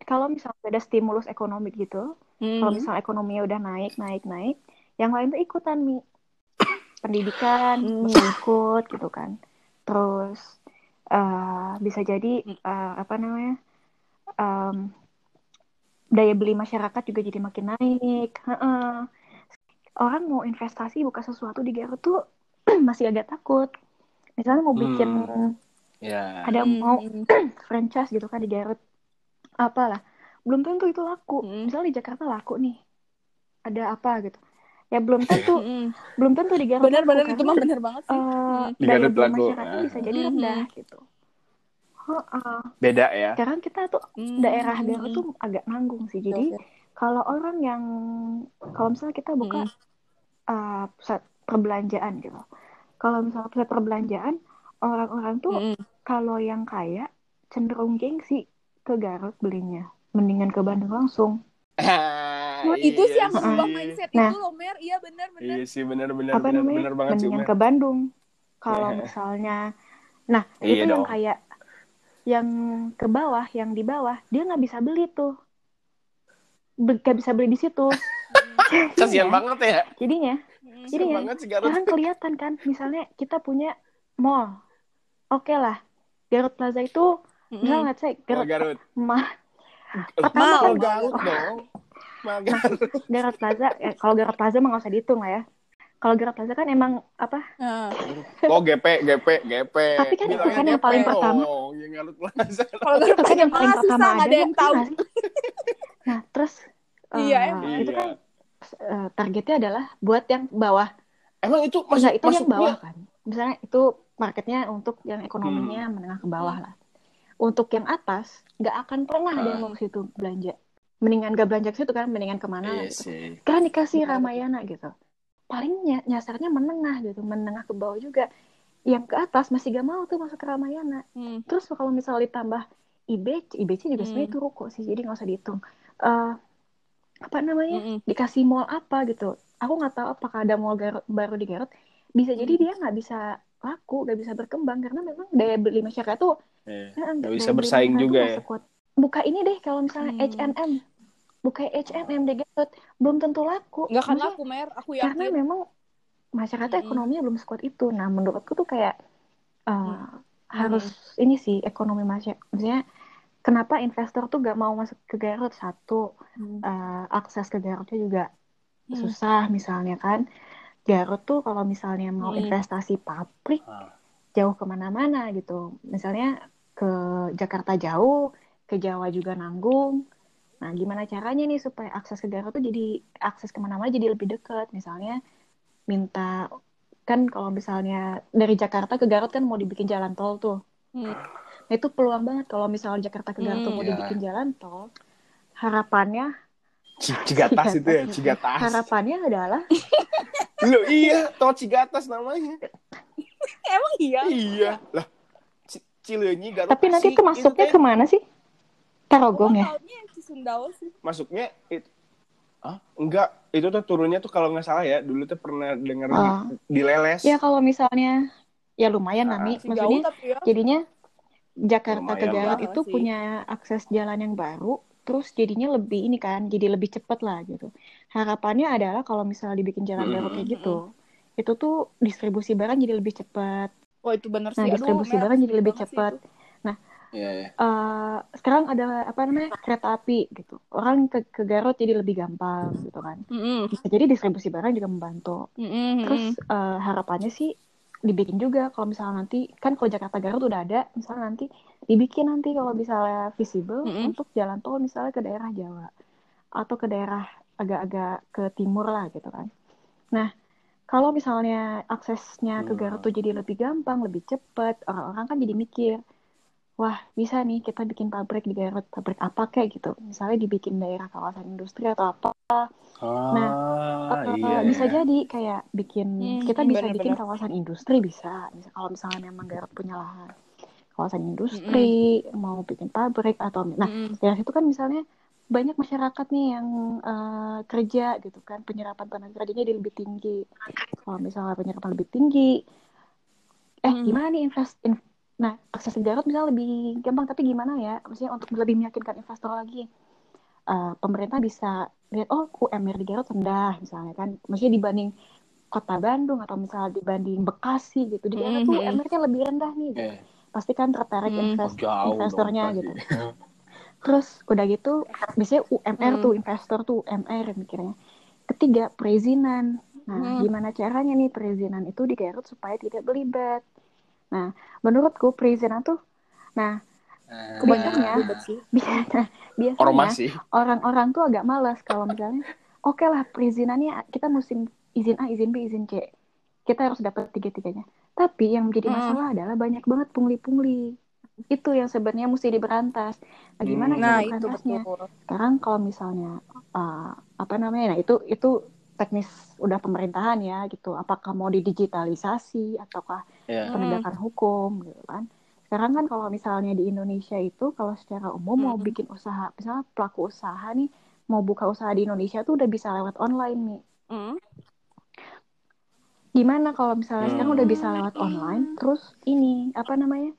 kalau misalnya ada stimulus ekonomi gitu kalau Mm. misalnya ekonominya udah naik naik naik yang lain tuh ikutan mi pendidikan Hmm. ikut gitu kan terus eh, bisa jadi Hmm. eh, apa namanya em, daya beli masyarakat juga jadi makin naik Heeh. orang mau investasi buka sesuatu di Garut tuh masih agak takut misalnya mau bikin Hmm. Ya. ada mau franchise gitu kan di Garut apalah belum tentu itu laku Mm. misalnya di Jakarta laku nih ada apa gitu ya belum tentu Mm. belum tentu di Garut Bener-bener laku, itu mah bener banget sih. Mm. Di daya Garut beli laku, masyarakat ah. bisa jadi Mhm. rendah gitu Beda ya. sekarang kita tuh Mm. daerah Garut tuh agak nanggung sih jadi Oke. kalau orang yang kalau misalnya kita buka Mm. uh, pusat perbelanjaan gitu kalau misalnya pusat perbelanjaan orang-orang tuh Mm. kalau yang kaya cenderung gengsi ke Garut belinya mendingan ke Bandung langsung Nah, itu sih yang mengubah mindset Nah. itu loh Mer. Iya bener-bener. Iya sih benar namanya benar banget sih mendingan Umer. ke Bandung kalau Iya. misalnya nah Iya itu yang dong. kayak yang ke bawah yang di bawah dia nggak bisa beli tuh Be- nggak bisa beli di situ Kasihan Jadinya- banget ya. jadinya. Jadi Kasihan ya, banget sih Garut. sekarang kelihatan kan misalnya kita punya mall oke lah Garut Plaza itu Mm. misalnya nggak saya Mal Garut Garut. mah Mal Pertama kan- Garut dong. Mal Garut. Garut Plaza eh, kalau Garut Plaza mah nggak usah dihitung lah ya kalau Garut Plaza kan emang apa Oh GP, GP, GP. Tapi kan itu kan yang paling pertama. Oh, yang Plaza. kalau itu Garut kan Plaza yang paling pertama ada ada yang tahu. nggak sih? nah terus Iya, emang. itu kan eh, targetnya adalah buat yang bawah Emang itu masuk Enggak, itu yang bawah kan. Misalnya itu marketnya untuk yang ekonominya Hmm. menengah ke bawah lah. Untuk yang atas, nggak akan pernah ada yang Ah. mau ke situ belanja. Mendingan gak belanja ke situ kan, mendingan ke mana Iya gitu. sih. Kan dikasih. Ramayana gitu. Paling ny- nyasarnya menengah gitu, menengah ke bawah juga. Yang ke atas masih gak mau tuh masuk ke Ramayana. Mm. Terus kalau misalnya ditambah IBC, IBC juga Hmm. sebenarnya itu ruko sih, jadi nggak usah dihitung. Eh, apa namanya? Mm-mm. dikasih mall apa gitu. Aku nggak tahu apakah ada mall Garut, baru di Garut. Bisa jadi Hmm. dia nggak bisa laku, nggak bisa berkembang karena memang daya beli masyarakat tuh Iya. eh, Nggak bisa bersaing juga ya. sekuat. Buka ini deh kalau misalnya Hmm. Buka H&M di Garut belum tentu laku. Nggak akan laku Mer, aku karena yakin. memang masyarakatnya Mm-mm. ekonominya belum sekuat itu. Nah menurutku tuh kayak eh, Hmm. harus ini sih ekonomi masyarakat. Maksudnya kenapa investor tuh gak mau masuk ke Garut satu Mm. eh, akses ke Garutnya juga Hmm. susah misalnya kan Garut tuh kalau misalnya mau Hmm. investasi pabrik Ah. jauh ke mana-mana gitu misalnya ke Jakarta jauh ke Jawa juga nanggung nah gimana caranya nih supaya akses ke Garut tuh jadi akses ke mana-mana jadi lebih dekat misalnya minta kan kalau misalnya dari Jakarta ke Garut kan mau dibikin jalan tol tuh Mm. Nah, itu peluang banget kalau misalnya Jakarta ke Garut tuh Hmm, mau ya. dibikin jalan tol harapannya Cigatas itu ya, Cigatas. harapannya adalah Loh iya, tol Cigatas namanya. Emang iya? Iya. Lah, Cileunyi Garut tapi nanti itu masuknya teh. ke mana sih Tarogong ya sih. masuknya itu Hah? Enggak, itu tuh turunnya tuh kalau nggak salah ya, dulu tuh pernah denger di, Ah. di leles. Ya kalau misalnya ya lumayan Ah, Nami, maksudnya jauh tapi ya. jadinya Jakarta ke Lumayan Garut lah itu sih. punya akses jalan yang baru, terus jadinya lebih ini kan, jadi lebih cepet lah gitu. Harapannya adalah kalau misalnya dibikin jalan baru kayak gitu, itu tuh distribusi barang jadi lebih cepat. Oh itu bener Nah, sih. Aduh, distribusi Mel, barang jadi lebih cepat. itu. Iya, iya. Eh, sekarang ada apa namanya kereta api gitu, orang ke, ke Garut jadi lebih gampang gitu kan. Bisa jadi distribusi barang juga membantu. Mm-mm. Terus eh, harapannya sih dibikin juga kalau misalnya nanti kan kalau Jakarta Garut udah ada, misalnya nanti dibikin nanti kalau misalnya visible Mm-mm. untuk jalan tol misalnya ke daerah Jawa atau ke daerah agak-agak ke timur lah gitu kan. Nah, kalau misalnya aksesnya ke Garut tuh jadi lebih gampang, lebih cepat, orang-orang kan jadi mikir, wah bisa nih kita bikin pabrik di Garut, pabrik apa kayak gitu. Misalnya dibikin daerah kawasan industri atau apa. Ah, Eh, iya. bisa iya. jadi kayak bikin Hmm, kita bisa bener-bener. bikin kawasan industri bisa Misal, kalau misalnya memang Garut punya lahan kawasan industri mau bikin pabrik atau nah Mm-mm. dari situ kan misalnya banyak masyarakat nih yang eh, kerja gitu kan penyerapan tenaga kerjanya jadi lebih tinggi kalau misalnya penyerapan lebih tinggi eh Hmm. gimana nih invest in- nah akses ke Garut misalnya lebih gampang tapi gimana ya maksudnya untuk lebih meyakinkan investor lagi eh, pemerintah bisa lihat oh UMR di Garut rendah misalnya kan maksudnya dibanding kota Bandung atau misalnya dibanding Bekasi gitu di Garut tuh Mhm. UMR-nya lebih rendah nih gitu. Iya. pasti kan tertarik Hmm. Oh, invest jauh investornya dong, gitu terus udah gitu biasanya UMR Hmm. tuh investor tuh UMR mikirnya ketiga perizinan nah Hmm. gimana caranya nih perizinan itu di Garut supaya tidak belibet nah menurutku perizinan tuh nah Nah, Kebanyakannya. Sih. biasanya orang-orang tuh agak malas kalau misalnya oke lah perizinannya kita musim izin A, izin B, izin C. Kita harus dapat tiga-tiganya. Tapi yang menjadi Hmm. masalah adalah banyak banget pungli-pungli. Itu yang sebenarnya mesti diberantas. Nah, gimana Hmm. cara Nah itu berantasnya? betul. Sekarang kalau misalnya uh, apa namanya? Nah, itu itu teknis udah pemerintahan ya gitu. Apakah mau didigitalisasi ataukah Iya. penegakan hukum gitu kan. Sekarang kan kalau misalnya di Indonesia itu kalau secara umum mau Mm-mm. bikin usaha, misalnya pelaku usaha nih mau buka usaha di Indonesia tuh udah bisa lewat online nih. Mm. Gimana kalau misalnya sekarang Hmm. udah bisa lewat online, terus ini apa namanya?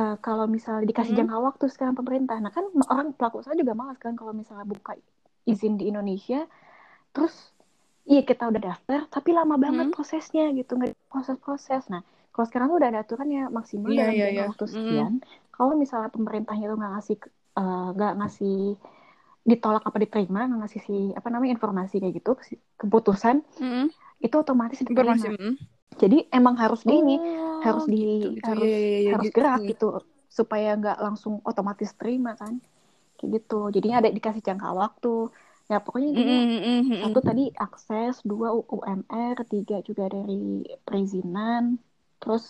eh, kalau misalnya dikasih Mm-mm. jangka waktu sekarang pemerintah, nah kan orang pelaku usaha juga malas kan kalau misalnya buka izin di Indonesia, terus iya kita udah daftar, tapi lama banget Hmm. prosesnya gitu, nggak proses-proses. Nah, kalau sekarang tuh udah ada aturannya maksimal Iya, dalam jangka iya. waktu Mm. sekian. Kalau misalnya pemerintahnya tuh nggak ngasih eh, nggak ngasih ditolak apa diterima, nggak ngasih si apa namanya informasi kayak gitu, keputusan Mm-mm. itu otomatis diterima. Informasi. mm. Jadi emang harus di ini, Oh, harus di gitu, gitu. harus Iya, iya, iya, harus gitu. gerak gitu supaya nggak langsung otomatis terima kan kayak gitu jadinya ada dikasih jangka waktu ya pokoknya Mm-mm, mm-mm, mm-mm. satu tadi akses dua UMR tiga juga dari perizinan terus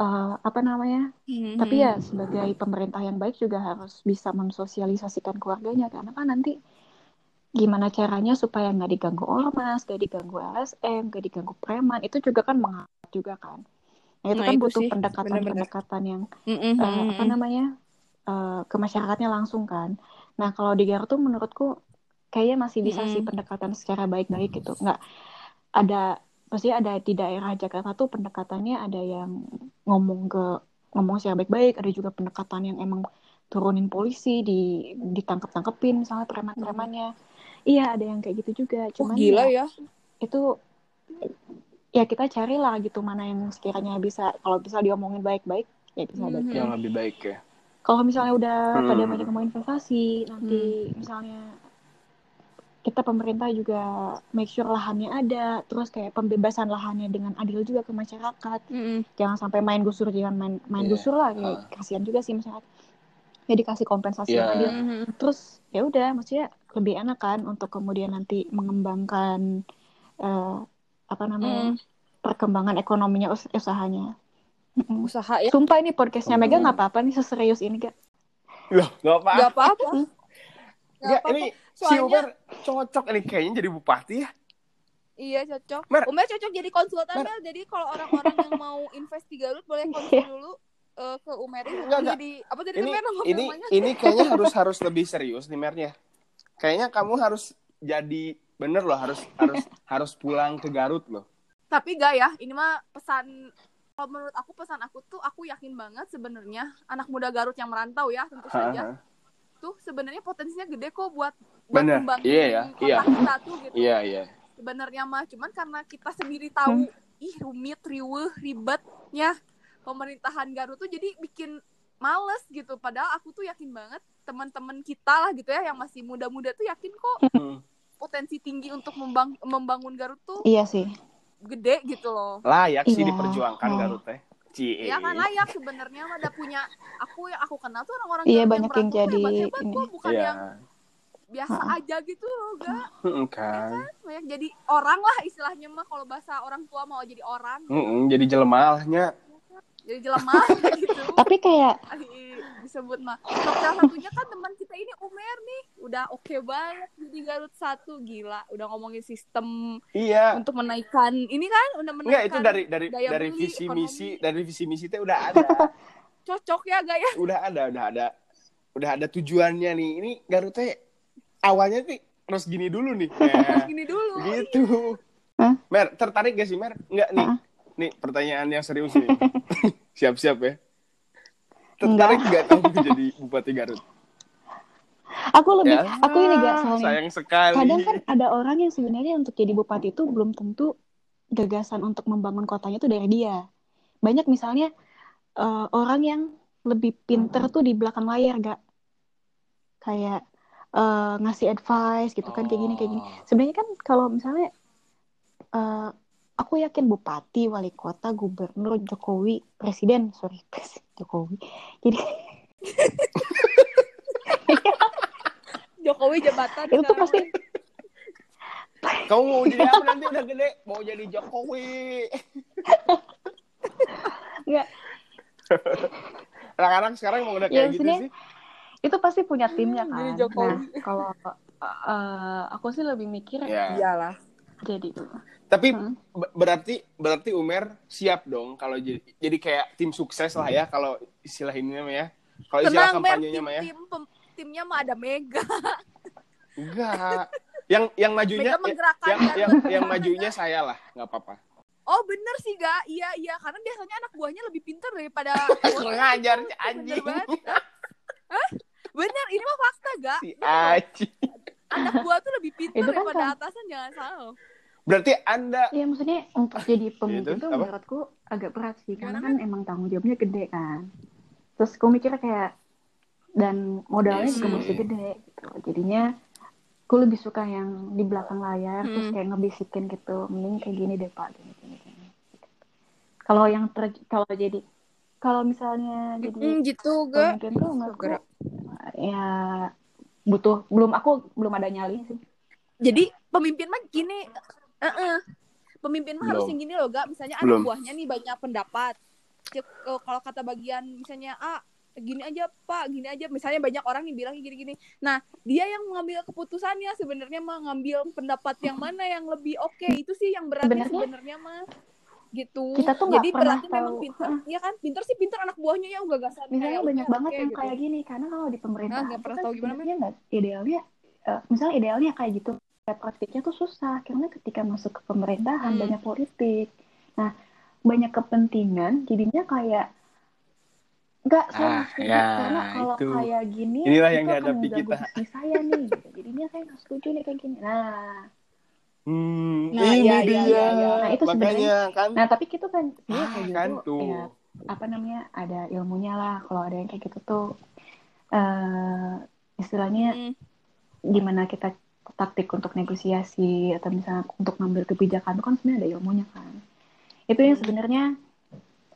eh, apa namanya Mm-mm. tapi ya sebagai pemerintah yang baik juga harus bisa mensosialisasikan keluarganya karena kan nanti gimana caranya supaya nggak diganggu ormas, nggak diganggu LSM, nggak diganggu preman itu juga kan menghambat juga kan. Nah itu Nah, kan itu butuh sih, pendekatan-pendekatan yang Mm-mm, eh, mm-mm. apa namanya eh, ke masyarakatnya langsung kan. Nah kalau di Garut tuh menurutku kayaknya masih bisa sih Mm-mm. pendekatan secara baik-baik gitu. Nggak ada pasti ada di daerah Jakarta tuh pendekatannya ada yang ngomong ke ngomong secara baik-baik, ada juga pendekatan yang emang turunin polisi di ditangkap tangkepin misalnya preman-premannya. Iya ada yang kayak gitu juga. Wah, Cuman gila ya, ya. itu ya kita carilah gitu mana yang sekiranya bisa kalau bisa diomongin baik-baik ya bisa baik. Yang lebih baik ya. Kalau misalnya udah Hmm. pada banyak ngomong investasi, nanti misalnya kita pemerintah juga make sure lahannya ada, terus kayak pembebasan lahannya dengan adil juga ke masyarakat. Mm-mm. Jangan sampai main gusur, jangan main main Iya. gusur lah, kayak kasihan juga sih masyarakat. Ya dikasih kompensasi yang Iya. adil. Mhm. Terus ya udah, maksudnya lebih enak kan untuk kemudian nanti mengembangkan eh, apa namanya Mm. perkembangan ekonominya us- usahanya. Usaha ya. Sumpah ini podcastnya Mega Hmm. nggak apa-apa nih seserius ini gak? Loh, nggak apa. Gak apa-apa. Gak Nggak, apa-apa. ini si Soalnya- Umar cocok ini kayaknya jadi bupati ya. Iya cocok. Mer. Umer cocok jadi konsultan Mer. Jadi kalau orang-orang yang mau invest di Garut boleh konsul dulu eh, ke Umer ini. Enggak, enggak. Jadi apa tadi Ini Mer nama ini namanya? ini kayaknya harus harus lebih serius nih Mernya. Kayaknya kamu harus jadi bener loh harus harus harus pulang ke Garut loh. Tapi gak ya, ini mah pesan kalau menurut aku pesan aku tuh aku yakin banget sebenarnya anak muda Garut yang merantau ya tentu saja tuh sebenarnya potensinya gede kok buat buat Bener. kembangin Iya, ya. kota Iya. kita tuh gitu. Iya iya. Sebenarnya mah cuman karena kita sendiri tahu ih rumit, riweh, ribetnya pemerintahan Garut tuh jadi bikin males gitu. Padahal aku tuh yakin banget teman-teman kita lah gitu ya yang masih muda-muda tuh yakin kok Hmm. potensi tinggi untuk membang- membangun Garut tuh Iya sih. gede gitu loh. Layak sih Iya. diperjuangkan Oh. Garut teh. Cie. Ya kan layak sebenarnya mah ada punya aku yang aku kenal tuh orang-orang Iya, banyak yang jadi hebat-hebat ini. kok, bukan Iya. yang biasa aja gitu loh gak Mm, kan. banyak jadi orang lah istilahnya mah kalau bahasa orang tua mau jadi orang Mm-mm, jadi jelemalnya. Jadi jelemah gitu Tapi kayak disebut mah salah satunya kan teman kita ini Umer nih udah oke banget jadi Garut satu gila udah ngomongin sistem Iya. untuk menaikkan ini kan udah menaikkan Enggak itu dari dari daya dari beli, visi ekonomi. misi dari visi misi teh udah ada. cocok ya gak ya udah ada, udah ada. Udah ada tujuannya nih. Ini Garut teh awalnya nih harus gini dulu nih. Ya, gini dulu gitu. Hah? Mer, tertarik gak sih Mer? Enggak nih. Hah? Nih pertanyaan yang serius nih. Siap-siap ya. Tertarik gak kamu jadi Bupati Garut? aku lebih Ya, aku ini gak soalnya. Sayang sekali. Kadang kan ada orang yang sebenarnya untuk jadi bupati itu belum tentu gagasan untuk membangun kotanya itu dari dia. Banyak misalnya eh, orang yang lebih pinter tuh di belakang layar gak kayak eh, ngasih advice gitu kan kayak gini kayak gini. Oh. Sebenarnya kan kalau misalnya eh, aku yakin bupati, wali kota, gubernur, Jokowi, presiden, sorry presiden Jokowi. Jadi Jokowi jabatan itu tuh sekarang. pasti Kamu mau jadi apa nanti udah gede? Mau jadi Jokowi. Nggak. Anak-anak sekarang mau udah Ya, kayak gitu maksudnya, sih. itu pasti punya timnya Jadi kan. Jokowi. Nah, kalau eh, aku sih lebih mikir Ya. iyalah jadi Tapi Hmm. be- berarti berarti Umer siap dong kalau jadi jadi kayak tim sukses lah ya kalau istilah ini mah ya. Kalau istilah tenang Mer kampanyenya tim, mah ya. tim pem- timnya mah ada Mega Enggak. Yang yang majunya yang Garut. yang yang majunya saya lah, nggak apa-apa. Oh bener sih gak? Iya iya karena biasanya anak buahnya lebih pintar daripada Kurang ajar si Bener anjing. banget. Hah? Bener ini mah fakta gak? Si anjing. Anak buah tuh lebih pintar Itu kan daripada kan- atasan jangan salah. Berarti Anda ya maksudnya untuk jadi pemimpin Itu, tuh apa? menurutku agak berat sih karena Gimana, kan emang tanggung jawabnya gede kan. Terus aku mikir kayak dan modalnya Iya juga sih. masih gede gitu. Jadinya aku lebih suka yang di belakang layar terus Hmm. kayak ngebisikin gitu mending kayak gini deh pak gini gini, gini. kalau yang ter kalau jadi kalau misalnya jadi Hmm, gitu gak? pemimpin tuh menurutku Gerak. ya butuh belum aku belum ada nyali sih Jadi pemimpin mah gini, eh pemimpin mah harus yang gini loh gak? Misalnya Belum. anak buahnya nih banyak pendapat. Eh, Kalau kata bagian misalnya ah gini aja pak, gini aja. Misalnya banyak orang yang bilang gini-gini. Nah dia yang mengambil keputusannya sebenarnya mah ngambil pendapat yang mana yang lebih oke itu sih yang beratnya Sebenarnya- mah gitu. Kita tuh Jadi pernah berarti memang tahu. pintar, ya kan? Pintar sih pintar anak buahnya yang gagasan. misalnya kayak banyak banget yang gitu. kayak gini karena kalau di pemerintahan Nah, pernah kan tahu gimana, nggak idealnya eh, misalnya idealnya kayak gitu ya praktiknya tuh susah karena ketika masuk ke pemerintahan Hmm. banyak politik nah banyak kepentingan jadinya kayak nggak saya Ah, ya, karena kalau itu. kayak gini Inilah yang mengganggu kita. bisnis saya nih gitu. jadinya saya nggak setuju nih kayak gini nah Hmm, Nah, ini iya, dia. iya, iya, iya. Nah, itu Makanya kan nah tapi gitu kan dia Ah, kayak gitu kan tuh. ya apa namanya ada ilmunya lah kalau ada yang kayak gitu tuh eh istilahnya Hmm. gimana kita taktik untuk negosiasi atau misalnya untuk ngambil kebijakan itu kan sebenarnya ada ilmunya kan itu yang Hmm. sebenarnya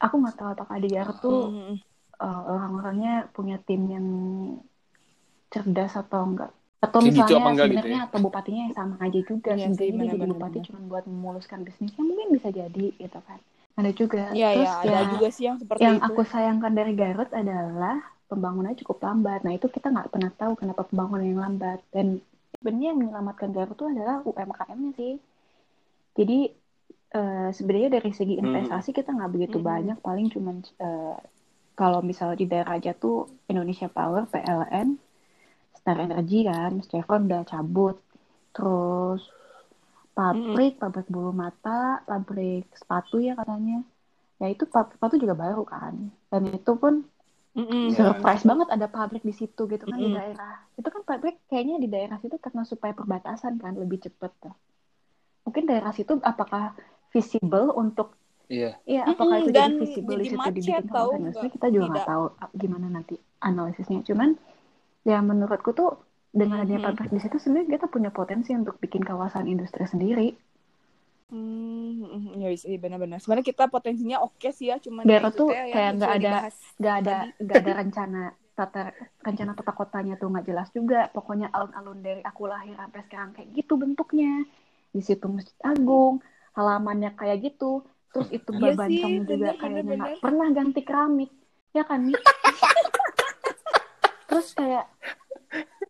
aku nggak tahu apakah di Garut tuh Hmm. eh, orang-orangnya punya tim yang cerdas atau enggak atau Kayak gitu misalnya apa enggak gitu sebenarnya atau bupatinya yang sama aja juga Iya sih, sebenarnya jadi bupati cuma buat memuluskan bisnisnya mungkin bisa jadi gitu kan ada juga Iya, terus ada ya juga sih yang seperti yang itu. aku sayangkan dari Garut adalah pembangunannya cukup lambat. Nah itu kita nggak pernah tahu kenapa pembangunan yang lambat. Dan sebenarnya yang menyelamatkan Garut itu adalah UMKM-nya sih. Jadi eh, sebenarnya dari segi Hmm. investasi kita nggak begitu Hmm. banyak. Paling cuman eh, kalau misalnya di daerah aja tuh Indonesia Power, PLN, Star Energy kan, Chevron udah cabut. terus pabrik, pabrik bulu mata, pabrik sepatu ya katanya. Ya itu pabrik sepatu juga baru kan. Dan itu pun Mm-mm. surprise banget ada pabrik di situ gitu kan di Mm-mm. daerah. Itu kan pabrik kayaknya di daerah situ karena supaya perbatasan kan lebih cepet tuh. Mungkin daerah situ apakah visible untuk Iya. Iya, Mm-mm, apakah itu dan jadi visible di situ dibikin tahu industri kita juga nggak tahu ah, gimana nanti analisisnya. Cuman ya menurutku tuh dengan adanya Mhm. pabrik di situ sebenarnya kita punya potensi untuk bikin kawasan industri sendiri. Hmm, mm, ya bisa iya, benar-benar. Sebenarnya kita potensinya oke sih ya, cuman ya itu tuh yang kayak nggak ada- dibahas. Gak ada gak ada rencana tata rencana tata kotanya tuh nggak jelas juga. Pokoknya alun-alun dari aku lahir sampai sekarang kayak gitu bentuknya. Di situ Masjid Agung, halamannya kayak gitu. Terus itu Iya sih, Babancong juga bener, kayaknya nggak pernah ganti keramik. Ya kan? Terus kayak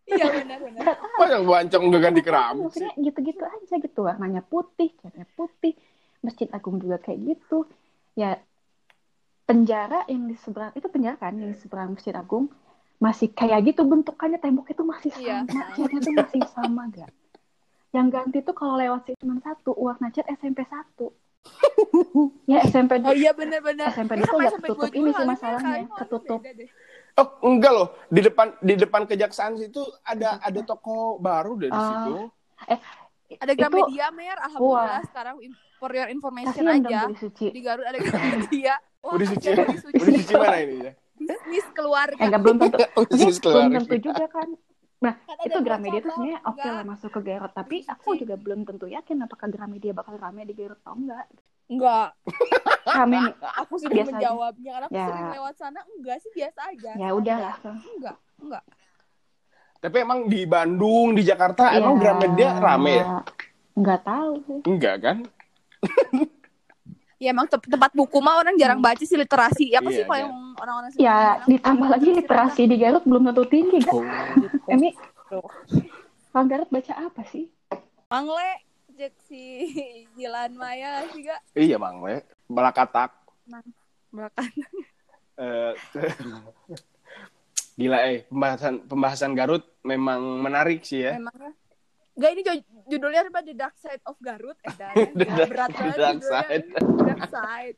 Iya benar-benar. Masa bancong udah ganti keramik sih? maksudnya gitu-gitu aja gitu warnanya putih catnya putih masjid agung juga kayak gitu ya penjara yang di seberang itu penjara kan yang di seberang masjid agung masih kayak gitu bentukannya tembok itu masih Iya. sama catnya tuh masih sama gak yang ganti tuh kalau lewat sih cuma satu warna cat SMP satu ya SMP Oh iya benar-benar. SMP itu sampai ketutup ini sih masalahnya mau ketutup beda deh. Oh, enggak loh. Di depan di depan kejaksaan situ ada ada toko baru deh di Ah. situ. Ada Itu- Gramedia, Mer. Alhamdulillah Wah. sekarang for your information kasihan dong aja. Di Garut ada Gramedia. Wah, Budi Suci. ada Budi Suci. Budi Suci mana ini ya? Bisnis keluarga. eh nggak belum tentu Bisnis Maksudnya belum keluarga. tentu juga kan nah Kan ada itu Gramedia tuh cabang, sebenarnya oke enggak. lah masuk ke Garut tapi aku juga belum tentu yakin apakah Gramedia bakal rame di Garut atau enggak Enggak, nih aku sudah Biasa aja. menjawabnya karena aku Ya. sering lewat sana. Enggak sih, biasa aja. ya udahlah Enggak, enggak. Tapi emang di Bandung, di Jakarta Ya, emang Gramedia rame ya? nggak tahu sih Enggak kan? Ya emang te- tempat buku mah orang jarang baca sih literasi. Ya apa Iya, sih kalau iya. yang orang-orang ya ditambah lagi literasi di Garut belum tentu tinggi kan Oh. Emi orang Garut baca apa sih Mangle, Jack si Jilan Maya sih gak? Iya Bang, we. Balakatak. Belakang. Eh, Gila eh pembahasan pembahasan Garut memang menarik sih ya. Emangnya? Gak ini ju- judulnya apa The Dark Side of Garut eh dan The Dark- berat The banget Dark judulnya. Side. The Dark Side.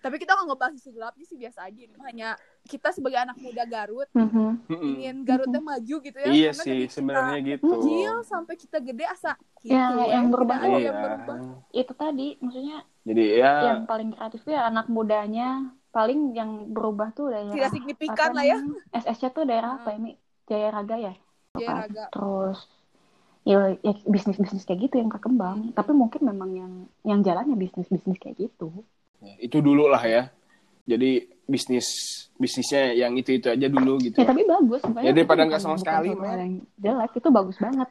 Tapi kita nggak ngebahas isu gelapnya sih biasa aja. Ini hanya kita sebagai anak muda Garut Mhm. Mm-mm. ingin Garutnya maju gitu ya. Iya Karena sih dari kita sebenarnya gitu. Kecil sampai kita gede asa gitu. Ya, yang Tidak berubah tuh- yang Iya. berubah. itu tadi maksudnya Jadi ya yang paling kreatif ya anak mudanya paling yang berubah tuh daerah Tidak signifikan apa lah ya. SSC tuh daerah apa ini Jaya Raga ya Jaya Kan? Raga. terus ya, ya bisnis bisnis kayak gitu yang berkembang tapi mungkin memang yang yang jalannya bisnis bisnis kayak gitu itu dulu lah ya. Jadi bisnis bisnisnya yang itu itu aja dulu gitu. ya tapi bagus Ya, daripada nggak sama sekali, yang jelek itu bagus banget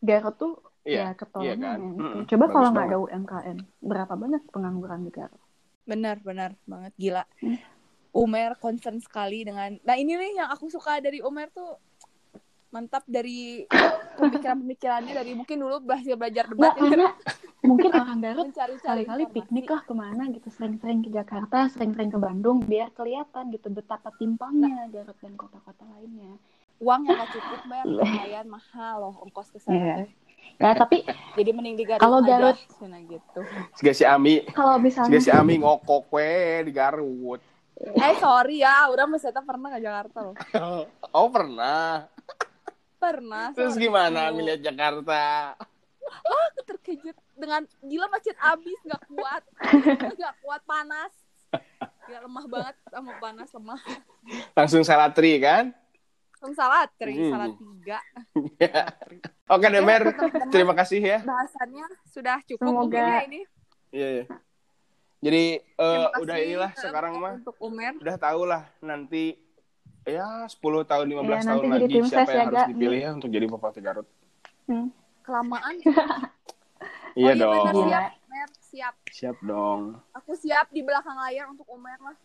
Garut tuh Iya, ya ketolongan iya kan? ya, gitu. Coba bagus kalau nggak ada UMKM berapa banyak pengangguran di Garut Benar, benar banget gila. Hmm. Umer concern sekali dengan Nah, ini nih yang aku suka dari Umer tuh mantap dari pemikiran-pemikirannya dari mungkin dulu belajar belajar debat ya, karena mungkin orang Garut mencari sekali-kali piknik lah ke mana gitu sering-sering ke Jakarta sering-sering ke Bandung biar kelihatan gitu betapa timpangnya Garut dan kota-kota lainnya uang yang gak cukup bayar lumayan mahal loh ongkos ke sana teh. ya tapi jadi mending di Garut Kalau Garut- cina gitu Siga si Ami, kalau siga misalnya si Ami ngokok we di Garut. eh sorry ya udah masih pernah ke Jakarta loh Oh pernah. pernah Terus sorry. gimana Ami lihat Jakarta? Aku terkejut dengan gila masjid abis nggak kuat. Nggak kuat panas. Gila, lemah banget. Sama panas lemah. Langsung salatri kan? Langsung salat tri Hmm. salat tiga. Oke deh Mer, teman-teman. terima kasih ya. bahasannya sudah cukup Semoga- mungkin ya ini. Iya, iya. Jadi eh, Terima kasih, udah inilah eh, sekarang mah. untuk Umer. Udah tahu lah nanti ya 10 tahun 15 Iya, tahun nanti jadi lagi siapa yang ya, harus dipilih ya untuk jadi Bupati Garut. hmm, kelamaan Iya oh, dong. benar, Gila. siap Umer siap Siap dong. aku siap di belakang layar untuk Umer lah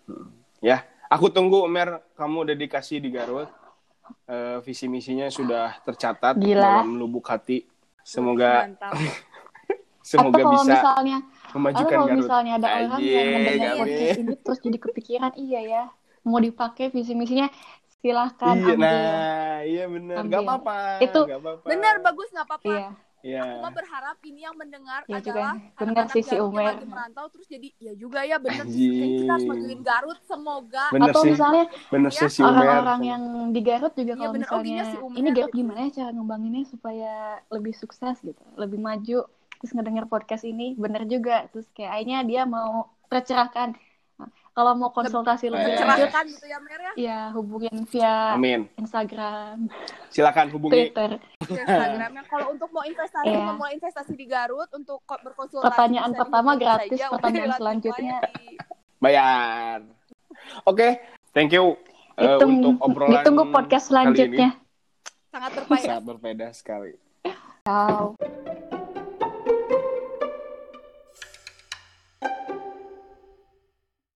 Ya, aku tunggu Mer, kamu udah dikasih di Garut. Eh, visi misinya sudah tercatat Gila. dalam lubuk hati. Semoga semoga atau kalau bisa misalnya memajukan kalau Garut. misalnya ada orang yang mendengar podcast ini terus jadi kepikiran iya ya mau dipakai visi misinya silahkan iya, ambil. nah, iya bener. Gak Ambil. apa-apa. Itu- gak apa-apa. Bener bagus nggak apa-apa. Iya, Iya. Cuma berharap ini yang mendengar Ya juga. adalah Bener anak-anak sih, si Garut yang Umer. lagi merantau terus jadi ya juga ya. Kayaknya kita harus majuin Garut semoga Bener Atau sih. misalnya Bener Iya, sih si Umer. orang-orang yang di Garut juga Iya, kalau bener. Oh, misalnya iya, si Umer ini Garut gimana ya cara ngembanginnya supaya lebih sukses gitu, lebih maju. Terus ngedenger podcast ini bener juga. Terus kayaknya dia mau tercerahkan. Kalau mau konsultasi lebih lanjut, cerahkan gitu ya Mer ya ya hubungin via Amin. Instagram, Silakan hubungi. Twitter. Instagramnya. Kalau untuk mau investasi, Iya. mau mulai investasi di Garut untuk ko- berkonsultasi. Pertanyaan pertama gratis, saja. pertanyaan selanjutnya di- Bayar. Oke, thank you Ditung- untuk obrolan ditunggu podcast kali ini. selanjutnya. Sangat berfaedah. Sangat berbeda sekali. Ciao.